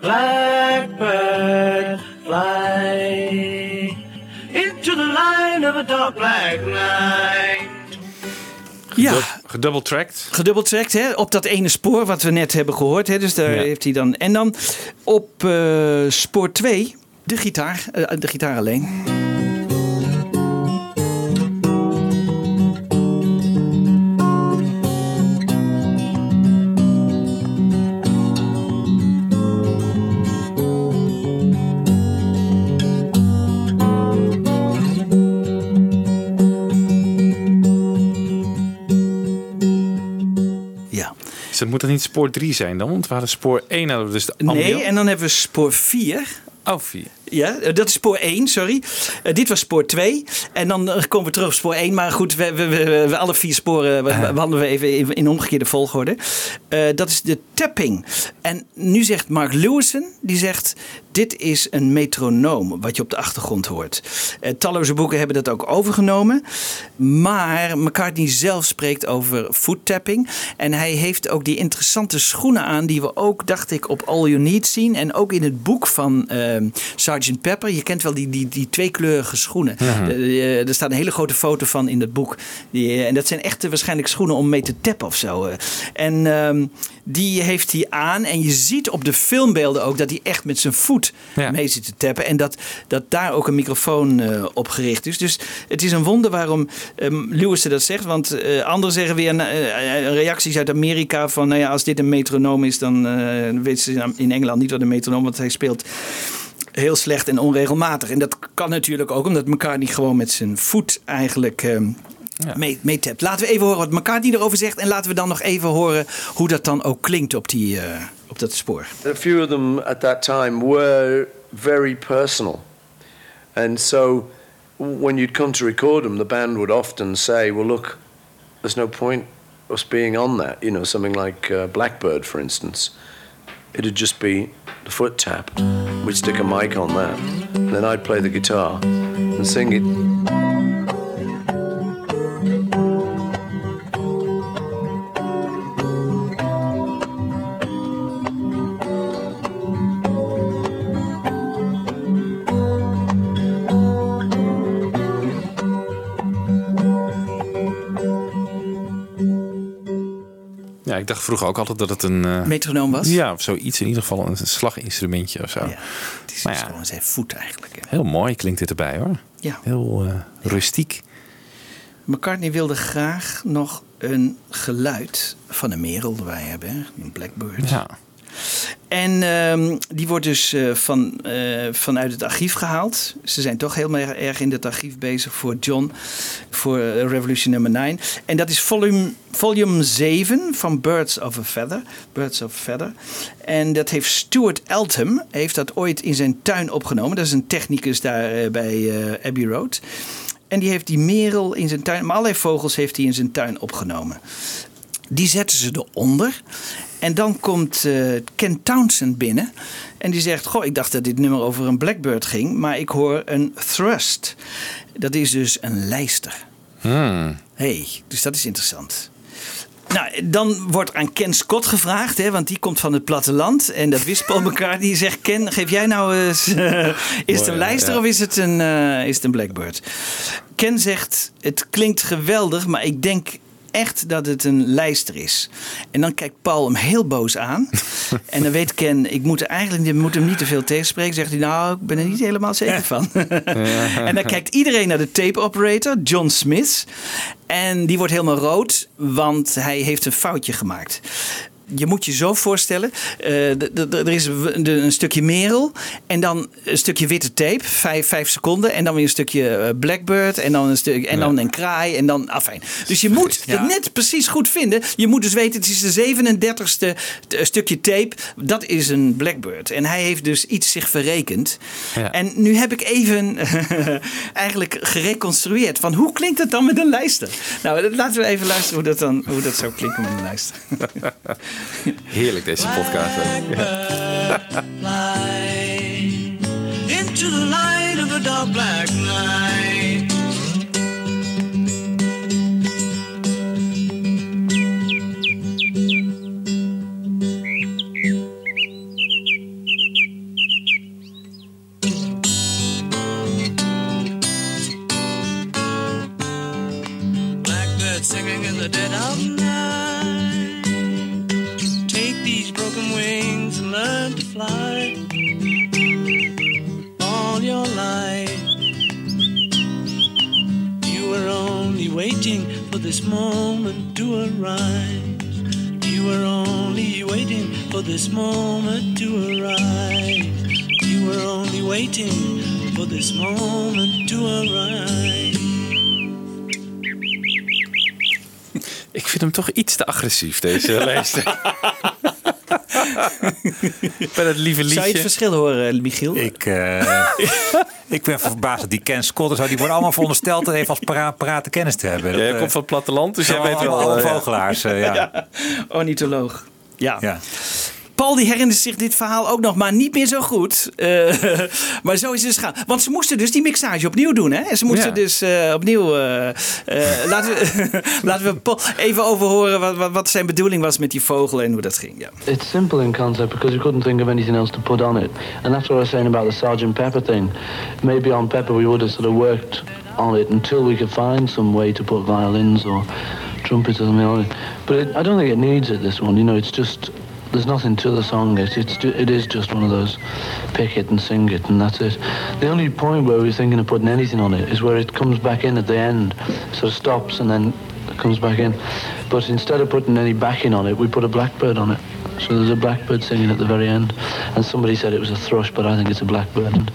blackbird fly into the line of a dark black night. Ja. Gedoubletracked. Gedubbeltrekt hè, op dat ene spoor wat we net hebben gehoord. Hè, dus daar heeft hij dan. En dan op eh, spoor 2 de gitaar, eh, de gitaar alleen. Dus dat moet dan niet spoor 3 zijn dan? Want we hadden spoor 1 hadden we dus de Nee, en dan hebben we spoor 4. Oh, 4. Ja, eh, dat is spoor 1, sorry. Eh, dit was spoor 2. En dan eh, komen we terug op spoor 1. Maar goed, we, we, we, we- alle vier sporen behandelen we even in, in omgekeerde volgorde. Dat is de tapping. En nu zegt Mark Lewison, die zegt... Dit is een metronoom, wat je op de achtergrond hoort. Talloze boeken hebben dat ook overgenomen. Maar McCartney zelf spreekt over foot tapping. En hij heeft ook die interessante schoenen aan... die we ook, dacht ik, op All You Need zien. En ook in het boek van ehm Sgt. Pepper. Je kent wel die, die, die tweekleurige schoenen. Eh, eh, er staat een hele grote foto van in het boek. Die, eh, en dat zijn echte waarschijnlijk schoenen om mee te tappen of zo. En ehm, die heeft hij aan. En je ziet op de filmbeelden ook dat hij echt met zijn voet mee zit te tappen. En dat, dat daar ook een microfoon op gericht is. Dus het is een wonder waarom ehm, Lewis dat zegt. Want anderen zeggen weer nou, eh, reacties uit Amerika van... Nou ja, als dit een metronoom is, dan weten ze in Engeland niet wat een metronoom... want hij speelt heel slecht en onregelmatig. En dat kan natuurlijk ook omdat McCartney gewoon met zijn voet eigenlijk ehm mee, meetapt. Laten we even horen wat McCartney erover zegt. En laten we dan nog even horen hoe dat dan ook klinkt op die, eh, op dat spoor. A few of them at that time were very personal. And so when you'd come to record them, the band would often say, well, look, there's no point us being on that. You know, something like uh, Blackbird, for instance. It'd just be the foot tap. We'd stick a mic on that. Then I'd play the guitar and sing it. Dacht vroeger ook altijd dat het een... eh, Metronoom was? Ja, of zoiets. In ieder geval een slaginstrumentje of zo. Het is Maar dus ja. gewoon zijn voet eigenlijk. hè. Heel mooi klinkt dit erbij hoor. Ja. Heel eh, rustiek. McCartney wilde graag nog een geluid van een merel erbij hebben. hè, Een blackbird. Ja. En ehm, die wordt dus eh, van, eh, vanuit het archief gehaald. Ze zijn toch heel erg- in het archief bezig voor John, voor eh, Revolution nummer 9. En dat is volume, volume 7 van Birds of a Feather. Birds of a Feather. En dat heeft Stuart Eltham, heeft dat ooit in zijn tuin opgenomen. Dat is een technicus daar bij Abbey Road. En die heeft die merel in zijn tuin, maar allerlei vogels heeft hij in zijn tuin opgenomen. Die zetten ze eronder. En dan komt eh, Ken Townsend binnen. En die zegt: Goh, ik dacht dat dit nummer over een blackbird ging. Maar ik hoor een thrust. Dat is dus een lijster. Hmm. hey, dus dat is interessant. Nou, dan wordt aan Ken Scott gevraagd, hè, want die komt van het platteland. En dat wist Paul McCartney. Die zegt, Ken, geef jij nou eens... eh, is het een lijster ja. of is het een, eh, is het een blackbird? Ken zegt, het klinkt geweldig, maar ik denk echt dat het een lijster is. En dan kijkt Paul hem heel boos aan. en dan weet Ken, ik moet, er eigenlijk, ik moet hem niet te veel tegenspreken. Zegt hij, nou, ik ben er niet helemaal zeker van. en dan kijkt iedereen naar de tape operator, John Smith. En die wordt helemaal rood, want hij heeft een foutje gemaakt. Je moet je zo voorstellen, eh, er is een stukje merel en dan een stukje witte tape, vijf, vijf seconden. En dan weer een stukje eh, blackbird en dan een, stuk, en dan een kraai en dan afijn. Dus je moet het net precies goed vinden. Je moet dus weten, het is de 37ste t- stukje tape, dat is een blackbird. En hij heeft dus iets zich verrekend. Ja. En nu heb ik even eigenlijk gereconstrueerd van hoe klinkt het dan met een lijster? Nou, laten we even luisteren hoe dat, dan, hoe dat zou klinken met een lijster. Heerlijk deze podcast. into the light of a dark black night. Te agressief, deze lijst. Bij dat lieve liedje. Zou je het verschil horen, Michiel? Ik, eh, ik ben verbaasd dat die Ken Scott en zo, die worden allemaal verondersteld en even als para praten kennis te hebben. Jij Dat, eh, komt van het platteland, dus jij weet wel... allemaal eh, ja. vogelaars. eh, ja. Ornitholoog. Ja. Ja. Paul die herinnert zich dit verhaal ook nog, maar niet meer zo goed. Eh, maar zo is het dus gaan. Want ze moesten dus die mixage opnieuw doen. Hè? En ze moesten Ja. dus eh, opnieuw... eh, eh, laten, we, laten we Paul even overhoren wat, wat, wat zijn bedoeling was met die vogel en hoe dat ging. Ja. It's simple in concept because we couldn't think of anything else to put on it. And that's what I was saying about the Sergeant Pepper thing. Maybe on Pepper we would have sort of worked on it until we could find some way to put violins or trumpets or something on it. But it, I don't think it needs it, this one. You know, it's just, there's nothing to the song. It, it's, ju- it is just one of those pick it and sing it and that's it. The only point where we're thinking of putting anything on it is where it comes back in at the end. So it stops and then comes back in. But instead of putting any backing on it, we put a blackbird on it. So there's a blackbird singing at the very end. And somebody said it was a thrush, but I think it's a blackbird.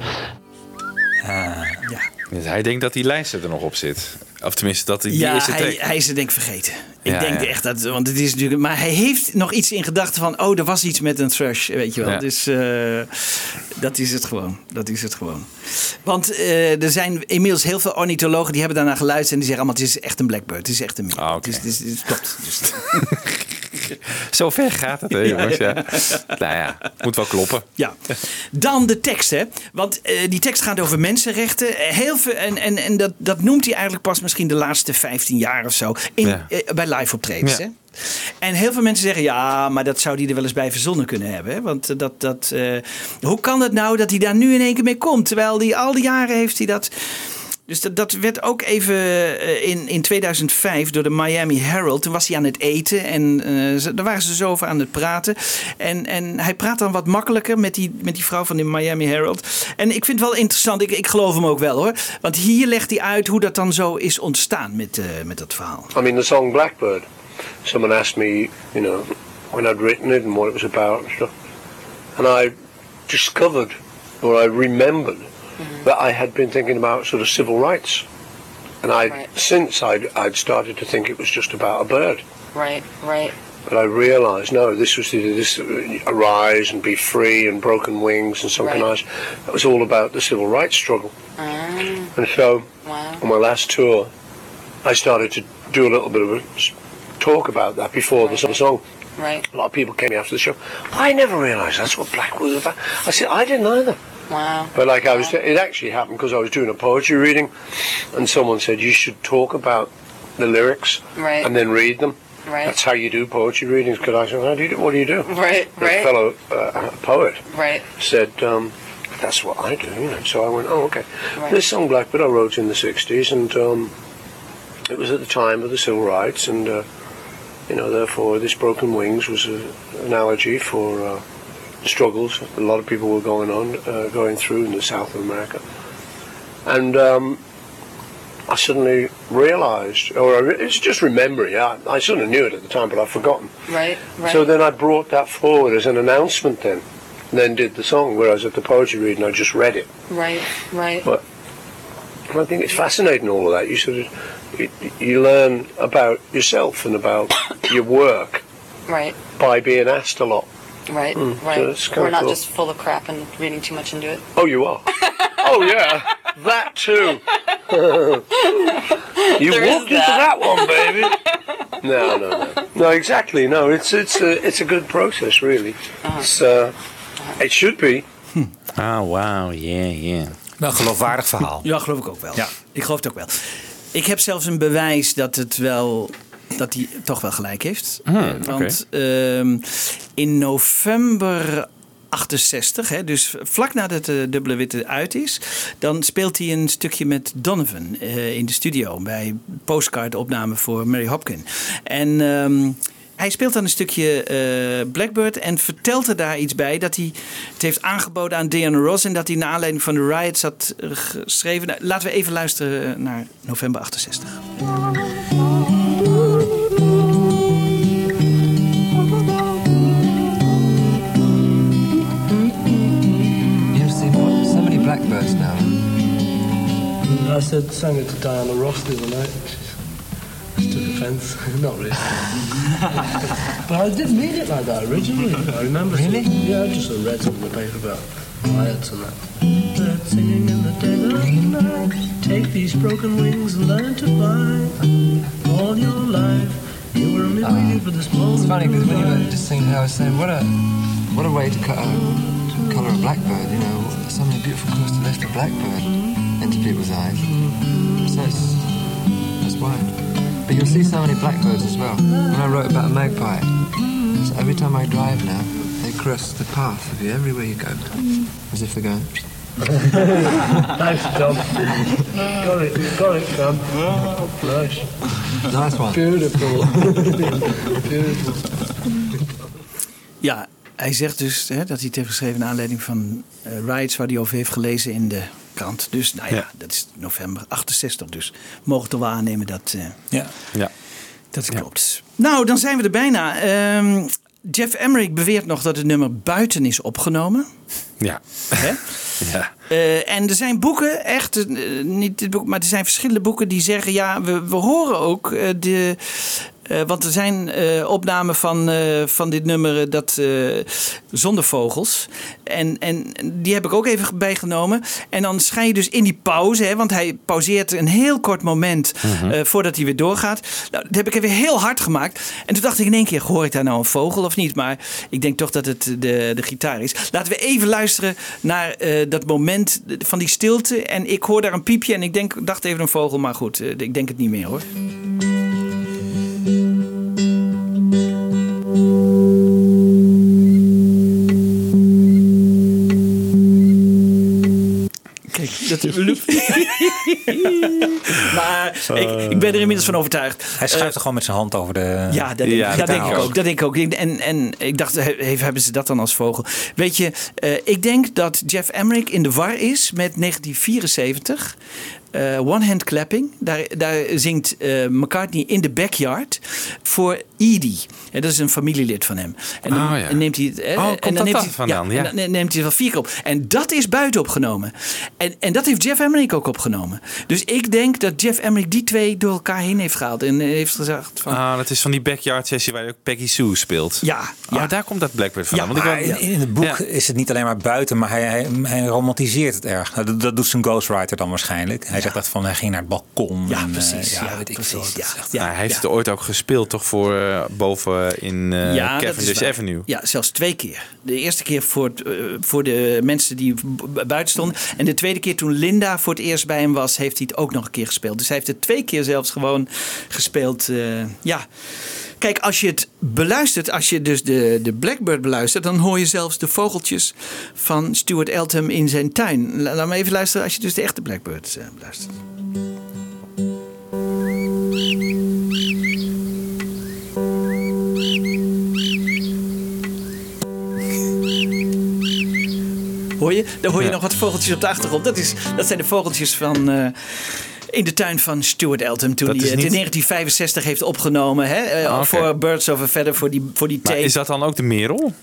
Dus hij denkt dat die lijst er nog op zit. Of tenminste, dat die ja, eerste hij, track. hij is het denk ik vergeten. Ik Ja, denk ja. echt dat, want het is natuurlijk, maar hij heeft nog iets in gedachten van, oh, er was iets met een thrush, weet je wel. Ja. Dus eh, dat is het gewoon. Dat is het gewoon. Want eh, er zijn inmiddels heel veel ornithologen die hebben daarna geluisterd en die zeggen allemaal, het is echt een blackbird, het is echt een meer. Ah, Het is, het is, klopt. Dus, Zo ver gaat het, hè, jongens. Ja. Nou ja, moet wel kloppen. Ja. Dan de tekst, hè. Want eh, die tekst gaat over mensenrechten. Heel veel, en en, en dat, dat noemt hij eigenlijk pas misschien de laatste 15 jaar of zo. In, Ja. eh, bij live optredens, Ja. hè. En heel veel mensen zeggen, ja, maar dat zou hij er wel eens bij verzonnen kunnen hebben. Hè? Want eh, dat, dat, eh, hoe kan het nou dat hij daar nu in één keer mee komt? Terwijl die al die jaren heeft hij dat... Dus dat, werd ook even eh, in, in 2005 door de Miami Herald. Toen was hij aan het eten en ze- daar waren ze zo over aan het praten. En, en hij praat dan wat makkelijker met die, met die vrouw van de Miami Herald. En ik vind het wel interessant, ik, ik geloof hem ook wel hoor. Want hier legt hij uit hoe dat dan zo is ontstaan met, eh, met dat verhaal. I mean, the song Blackbird. Someone asked me, you know, when I'd written it and what it was about and stuff. And I discovered, or I remembered, that I had been thinking about sort of civil rights. And I, would since I'd, I'd started to think it was just about a bird. Right, right. But I realised, no, this was the, this arise and be free and broken wings and something Right. nice. That was all about the civil rights struggle. Ah, And so, wow. on my last tour, I started to do a little bit of talk about that before the song. Right. A lot of people came after the show. I never realised that's what Black was about. I said I didn't either. Wow. But like I was, it actually happened because I was doing a poetry reading, and someone said you should talk about the lyrics Right. and then read them. Right. That's how you do poetry readings. Because I said, how do you do? What do you do? Right, A right. fellow uh, poet Right. said, um, that's what I do. You know. So I went, oh, okay. Right. This song Blackbird I wrote in the 60s, and um, it was at the time of the civil rights, and, uh, you know, therefore this Broken Wings was an analogy for uh, the struggles a lot of people were going on, uh, going through in the south of America. And um, I suddenly realised, or re- it's just remembering, I, I sort of knew it at the time, but I've forgotten. Right, right. So then I brought that forward as an announcement then, and then did the song, whereas at the poetry reading I just read it. Right, right. But I think it's fascinating all of that. You sort of, you, you learn about yourself and about your work Right, by being asked a lot. Right, Mm, right. it's kinda We're not cool. just full of crap and reading too much into it. Oh, you are? oh, yeah. That too. you There is walked into that. that one, baby. No, no, no. No, exactly. No, it's it's a it's a good process, really. It's uh, it should be. Ah, wauw, yeah, yeah. Wel een geloofwaardig verhaal. Ja, geloof ik ook wel. Ja. Ik geloof het ook wel. Ik heb zelfs een bewijs dat het wel dat hij toch wel gelijk heeft. Eh, Want ehm, in november 68, hè, dus vlak nadat de Dubbele Witte uit is, dan speelt hij een stukje met Donovan eh, in de studio bij postcard-opname voor Mary Hopkin. En ehm, hij speelt dan een stukje eh, Blackbird en vertelt er daar iets bij dat hij het heeft aangeboden aan Diana Ross en dat hij naar aanleiding van de riots had eh, geschreven. Nou, laten we even luisteren naar november 68. I said, sang it to Diana Ross the other night. She took offence. Not really. but I didn't mean it like that originally. I remember. Really? yeah, I just read something in the paper about riots and that. Bird singing in the dead of night. Take these broken wings and learn to fly. All your life, you were only waiting ah, for this moment. It's funny because when you were just singing, I was saying, what a what a way to cut a colour a blackbird. You know, so many beautiful colours to lift a blackbird into people's eyes. So it's that's why. But you'll see so many blackbirds as well. When I wrote about a magpie, so every time I drive now, they cross the path of you everywhere you go, as if they're going. Thanks, John. got it, got it, John. Oh, flush. Nice one. Beautiful. Beautiful. Ja, hij zegt dus hè, dat hij het heeft geschreven naar aanleiding van eh riots waar hij over heeft gelezen in de krant. Dus nou ja, dat is november 68. Dus we mogen toch wel aannemen dat, eh, Ja. Ja. dat het klopt. Nou, dan zijn we er bijna. Ehm, Jeff Emmerich beweert nog dat het nummer buiten is opgenomen. Ja. Hè? ja. Eh, en er zijn boeken, echt, niet dit boek, maar er zijn verschillende boeken die zeggen: ja, we, we horen ook eh, de. Eh, want er zijn eh, opnamen van, eh, van dit nummer, dat zonder vogels. En, en die heb ik ook even bijgenomen. En dan schijn je dus in die pauze, hè, want hij pauzeert een heel kort moment Mhm. voordat hij weer doorgaat. Nou, dat heb ik even heel hard gemaakt. En toen dacht ik in één keer: hoor ik daar nou een vogel of niet? Maar ik denk toch dat het de, de gitaar is. Laten we even luisteren naar dat moment van die stilte. En ik hoor daar een piepje en ik denk, dacht even een vogel, maar goed, ik denk het niet meer hoor. Kijk, dat maar ik, ik ben er inmiddels van overtuigd. Hij schuift er gewoon met zijn hand over de. Ja, dat, denk, Ja, dat denk ik ook. Dat denk ik ook. En, en ik dacht, he- he- hebben ze dat dan als vogel? Weet je, eh, ik denk dat Jeff Emmerich in de war is met 1974. Eh, One Hand Clapping. Daar, daar zingt eh, McCartney in de backyard voor Edie. En dat is een familielid van hem. En dan Oh, ja. neemt hij het. eh, Oh, en dat neemt hij, vandaan? Ja, Ja. en dan neemt hij er wel vier keer op. En dat is buiten opgenomen. En, en dat heeft Jeff Emmerich ook opgenomen. Dus ik denk dat Jeff Emmerich die twee door elkaar heen heeft gehaald. En heeft gezegd van... Ah, dat is van die backyard sessie waar ook Peggy Sue speelt. Ja, ja. daar komt dat Blackbird vandaan. Ja, Want ik in, in het boek is het niet alleen maar buiten, maar hij, hij, hij romantiseert het erg. Nou, Dat, dat doet zijn ghostwriter dan waarschijnlijk. Hij zegt echt van hij ging naar het balkon. Ja, en, eh, precies. ja, ja, weet ik precies. Dat Ja, is echt- ja, hij heeft ja. het ooit ook gespeeld, toch? Voor eh, boven in eh Ja, dat is Cavendish. Avenue. Ja, zelfs twee keer. De eerste keer voor, het, voor de mensen die buiten stonden. En de tweede keer toen Linda voor het eerst bij hem was, heeft hij het ook nog een keer gespeeld. Dus hij heeft het twee keer zelfs gewoon gespeeld. eh, ja. Kijk, als je het beluistert, als je dus de, de Blackbird beluistert, dan hoor je zelfs de vogeltjes van Stuart Eltham in zijn tuin. La- Laat me even luisteren als je dus de echte Blackbird eh, beluistert. Hoor je? Daar hoor je Ja. nog wat vogeltjes op de achtergrond. Dat, is, dat zijn de vogeltjes van. eh, in de tuin van Stuart Eltham toen Dat hij het in niet- 1965 heeft opgenomen. Hè? eh, Ah. Voor Birds of a Feather, voor die, voor die Maar tape. is dat dan ook de merel?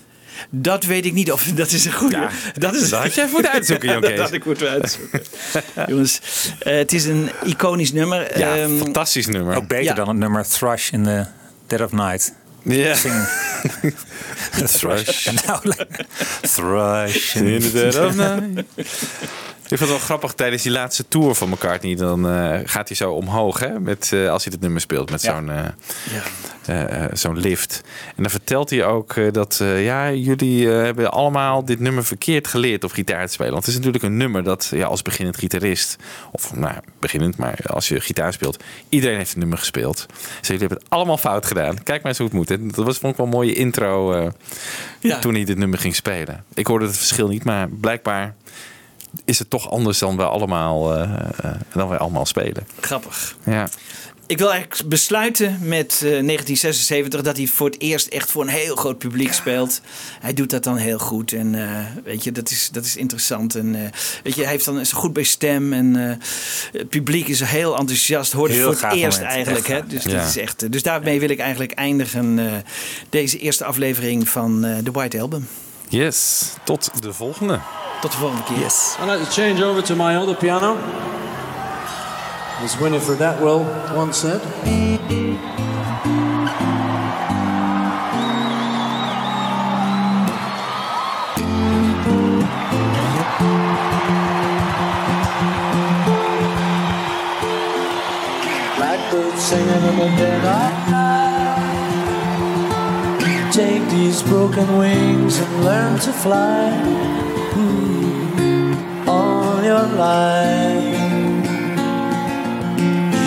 Dat weet ik niet of dat is een goede. dat is dat had jij moeten uitzoeken, Jan dat had ik moeten uitzoeken. Jongens, eh, het is een iconisch nummer. Ja, Ehm, fantastisch nummer. Ook beter Ja. dan het nummer Thrush in the Dead of Night. Ja. Thrush. Thrush In the dead of night. Ik vond het wel grappig tijdens die laatste tour van McCartney. Dan eh, gaat hij zo omhoog, hè? Met, eh, als hij het nummer speelt met Ja. zo'n eh, zo'n lift. En dan vertelt hij ook dat ja, jullie hebben allemaal dit nummer verkeerd geleerd op gitaar te spelen. Want het is natuurlijk een nummer dat ja, als beginnend gitarist, of nou beginnend, maar als je gitaar speelt, iedereen heeft het nummer gespeeld. Dus jullie hebben het allemaal fout gedaan. Kijk maar eens hoe het moet. En dat was vond ik wel een mooie intro Ja. toen hij dit nummer ging spelen. Ik hoorde het verschil niet, maar blijkbaar is het toch anders dan wij allemaal, eh, eh, dan wij allemaal spelen. Grappig. Ja. Ik wil eigenlijk besluiten met eh, 1976 dat hij voor het eerst echt voor een heel groot publiek speelt. Hij doet dat dan heel goed en eh, weet je, dat is, dat is interessant. En eh, weet je, hij heeft dan is goed bij stem en eh, het publiek is heel enthousiast. Hoort het voor het eerst moment. eigenlijk. Echt Hè? Dus, Ja. dat is echt, eh, dus daarmee wil ik eigenlijk eindigen eh, deze eerste aflevering van eh The White Album. Yes, tot de volgende. Tot de volgende keer. Yes. I'd like to change over to my other piano. As Winifred Atwell once said. Blackbird singing in the dead of night. Take these broken wings and learn to fly hmm, all your life.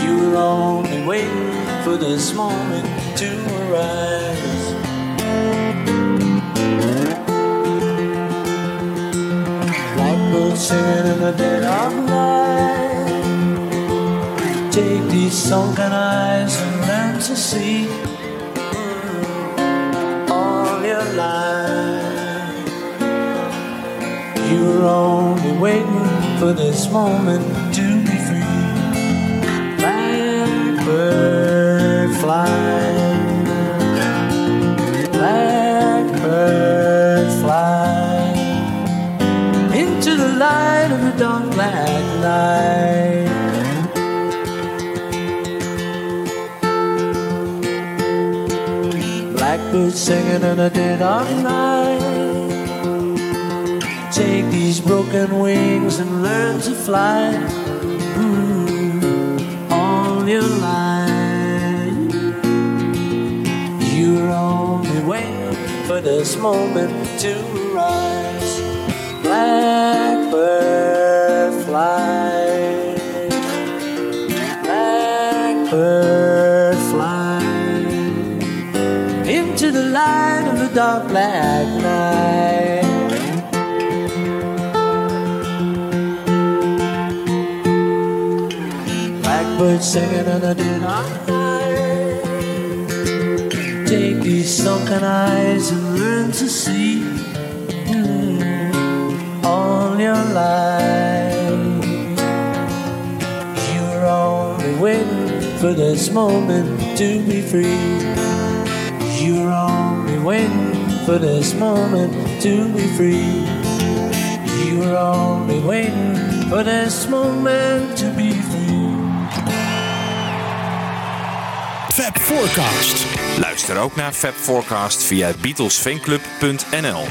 You were only waiting for this moment to arise. Blackbird singing in the dead of night. Take these sunken eyes and learn to see alive. You were only waiting for this moment to be free. Blackbird fly. Blackbird fly into the light of the dark black night. Blackbird singing in the dead of night. Take these broken wings and learn to fly mm, all your life. You're only waiting for this moment to rise. Blackbird fly. Dark black night. Blackbird singing in the dead of night. Take these sunken eyes and learn to see mm, all your life. You're only waiting for this moment to be free. Waiting for this moment to be free. You're only waiting for this moment to be free. Fab Forecast. Luister ook naar Fab Forecast via beatlesfanclub.nl.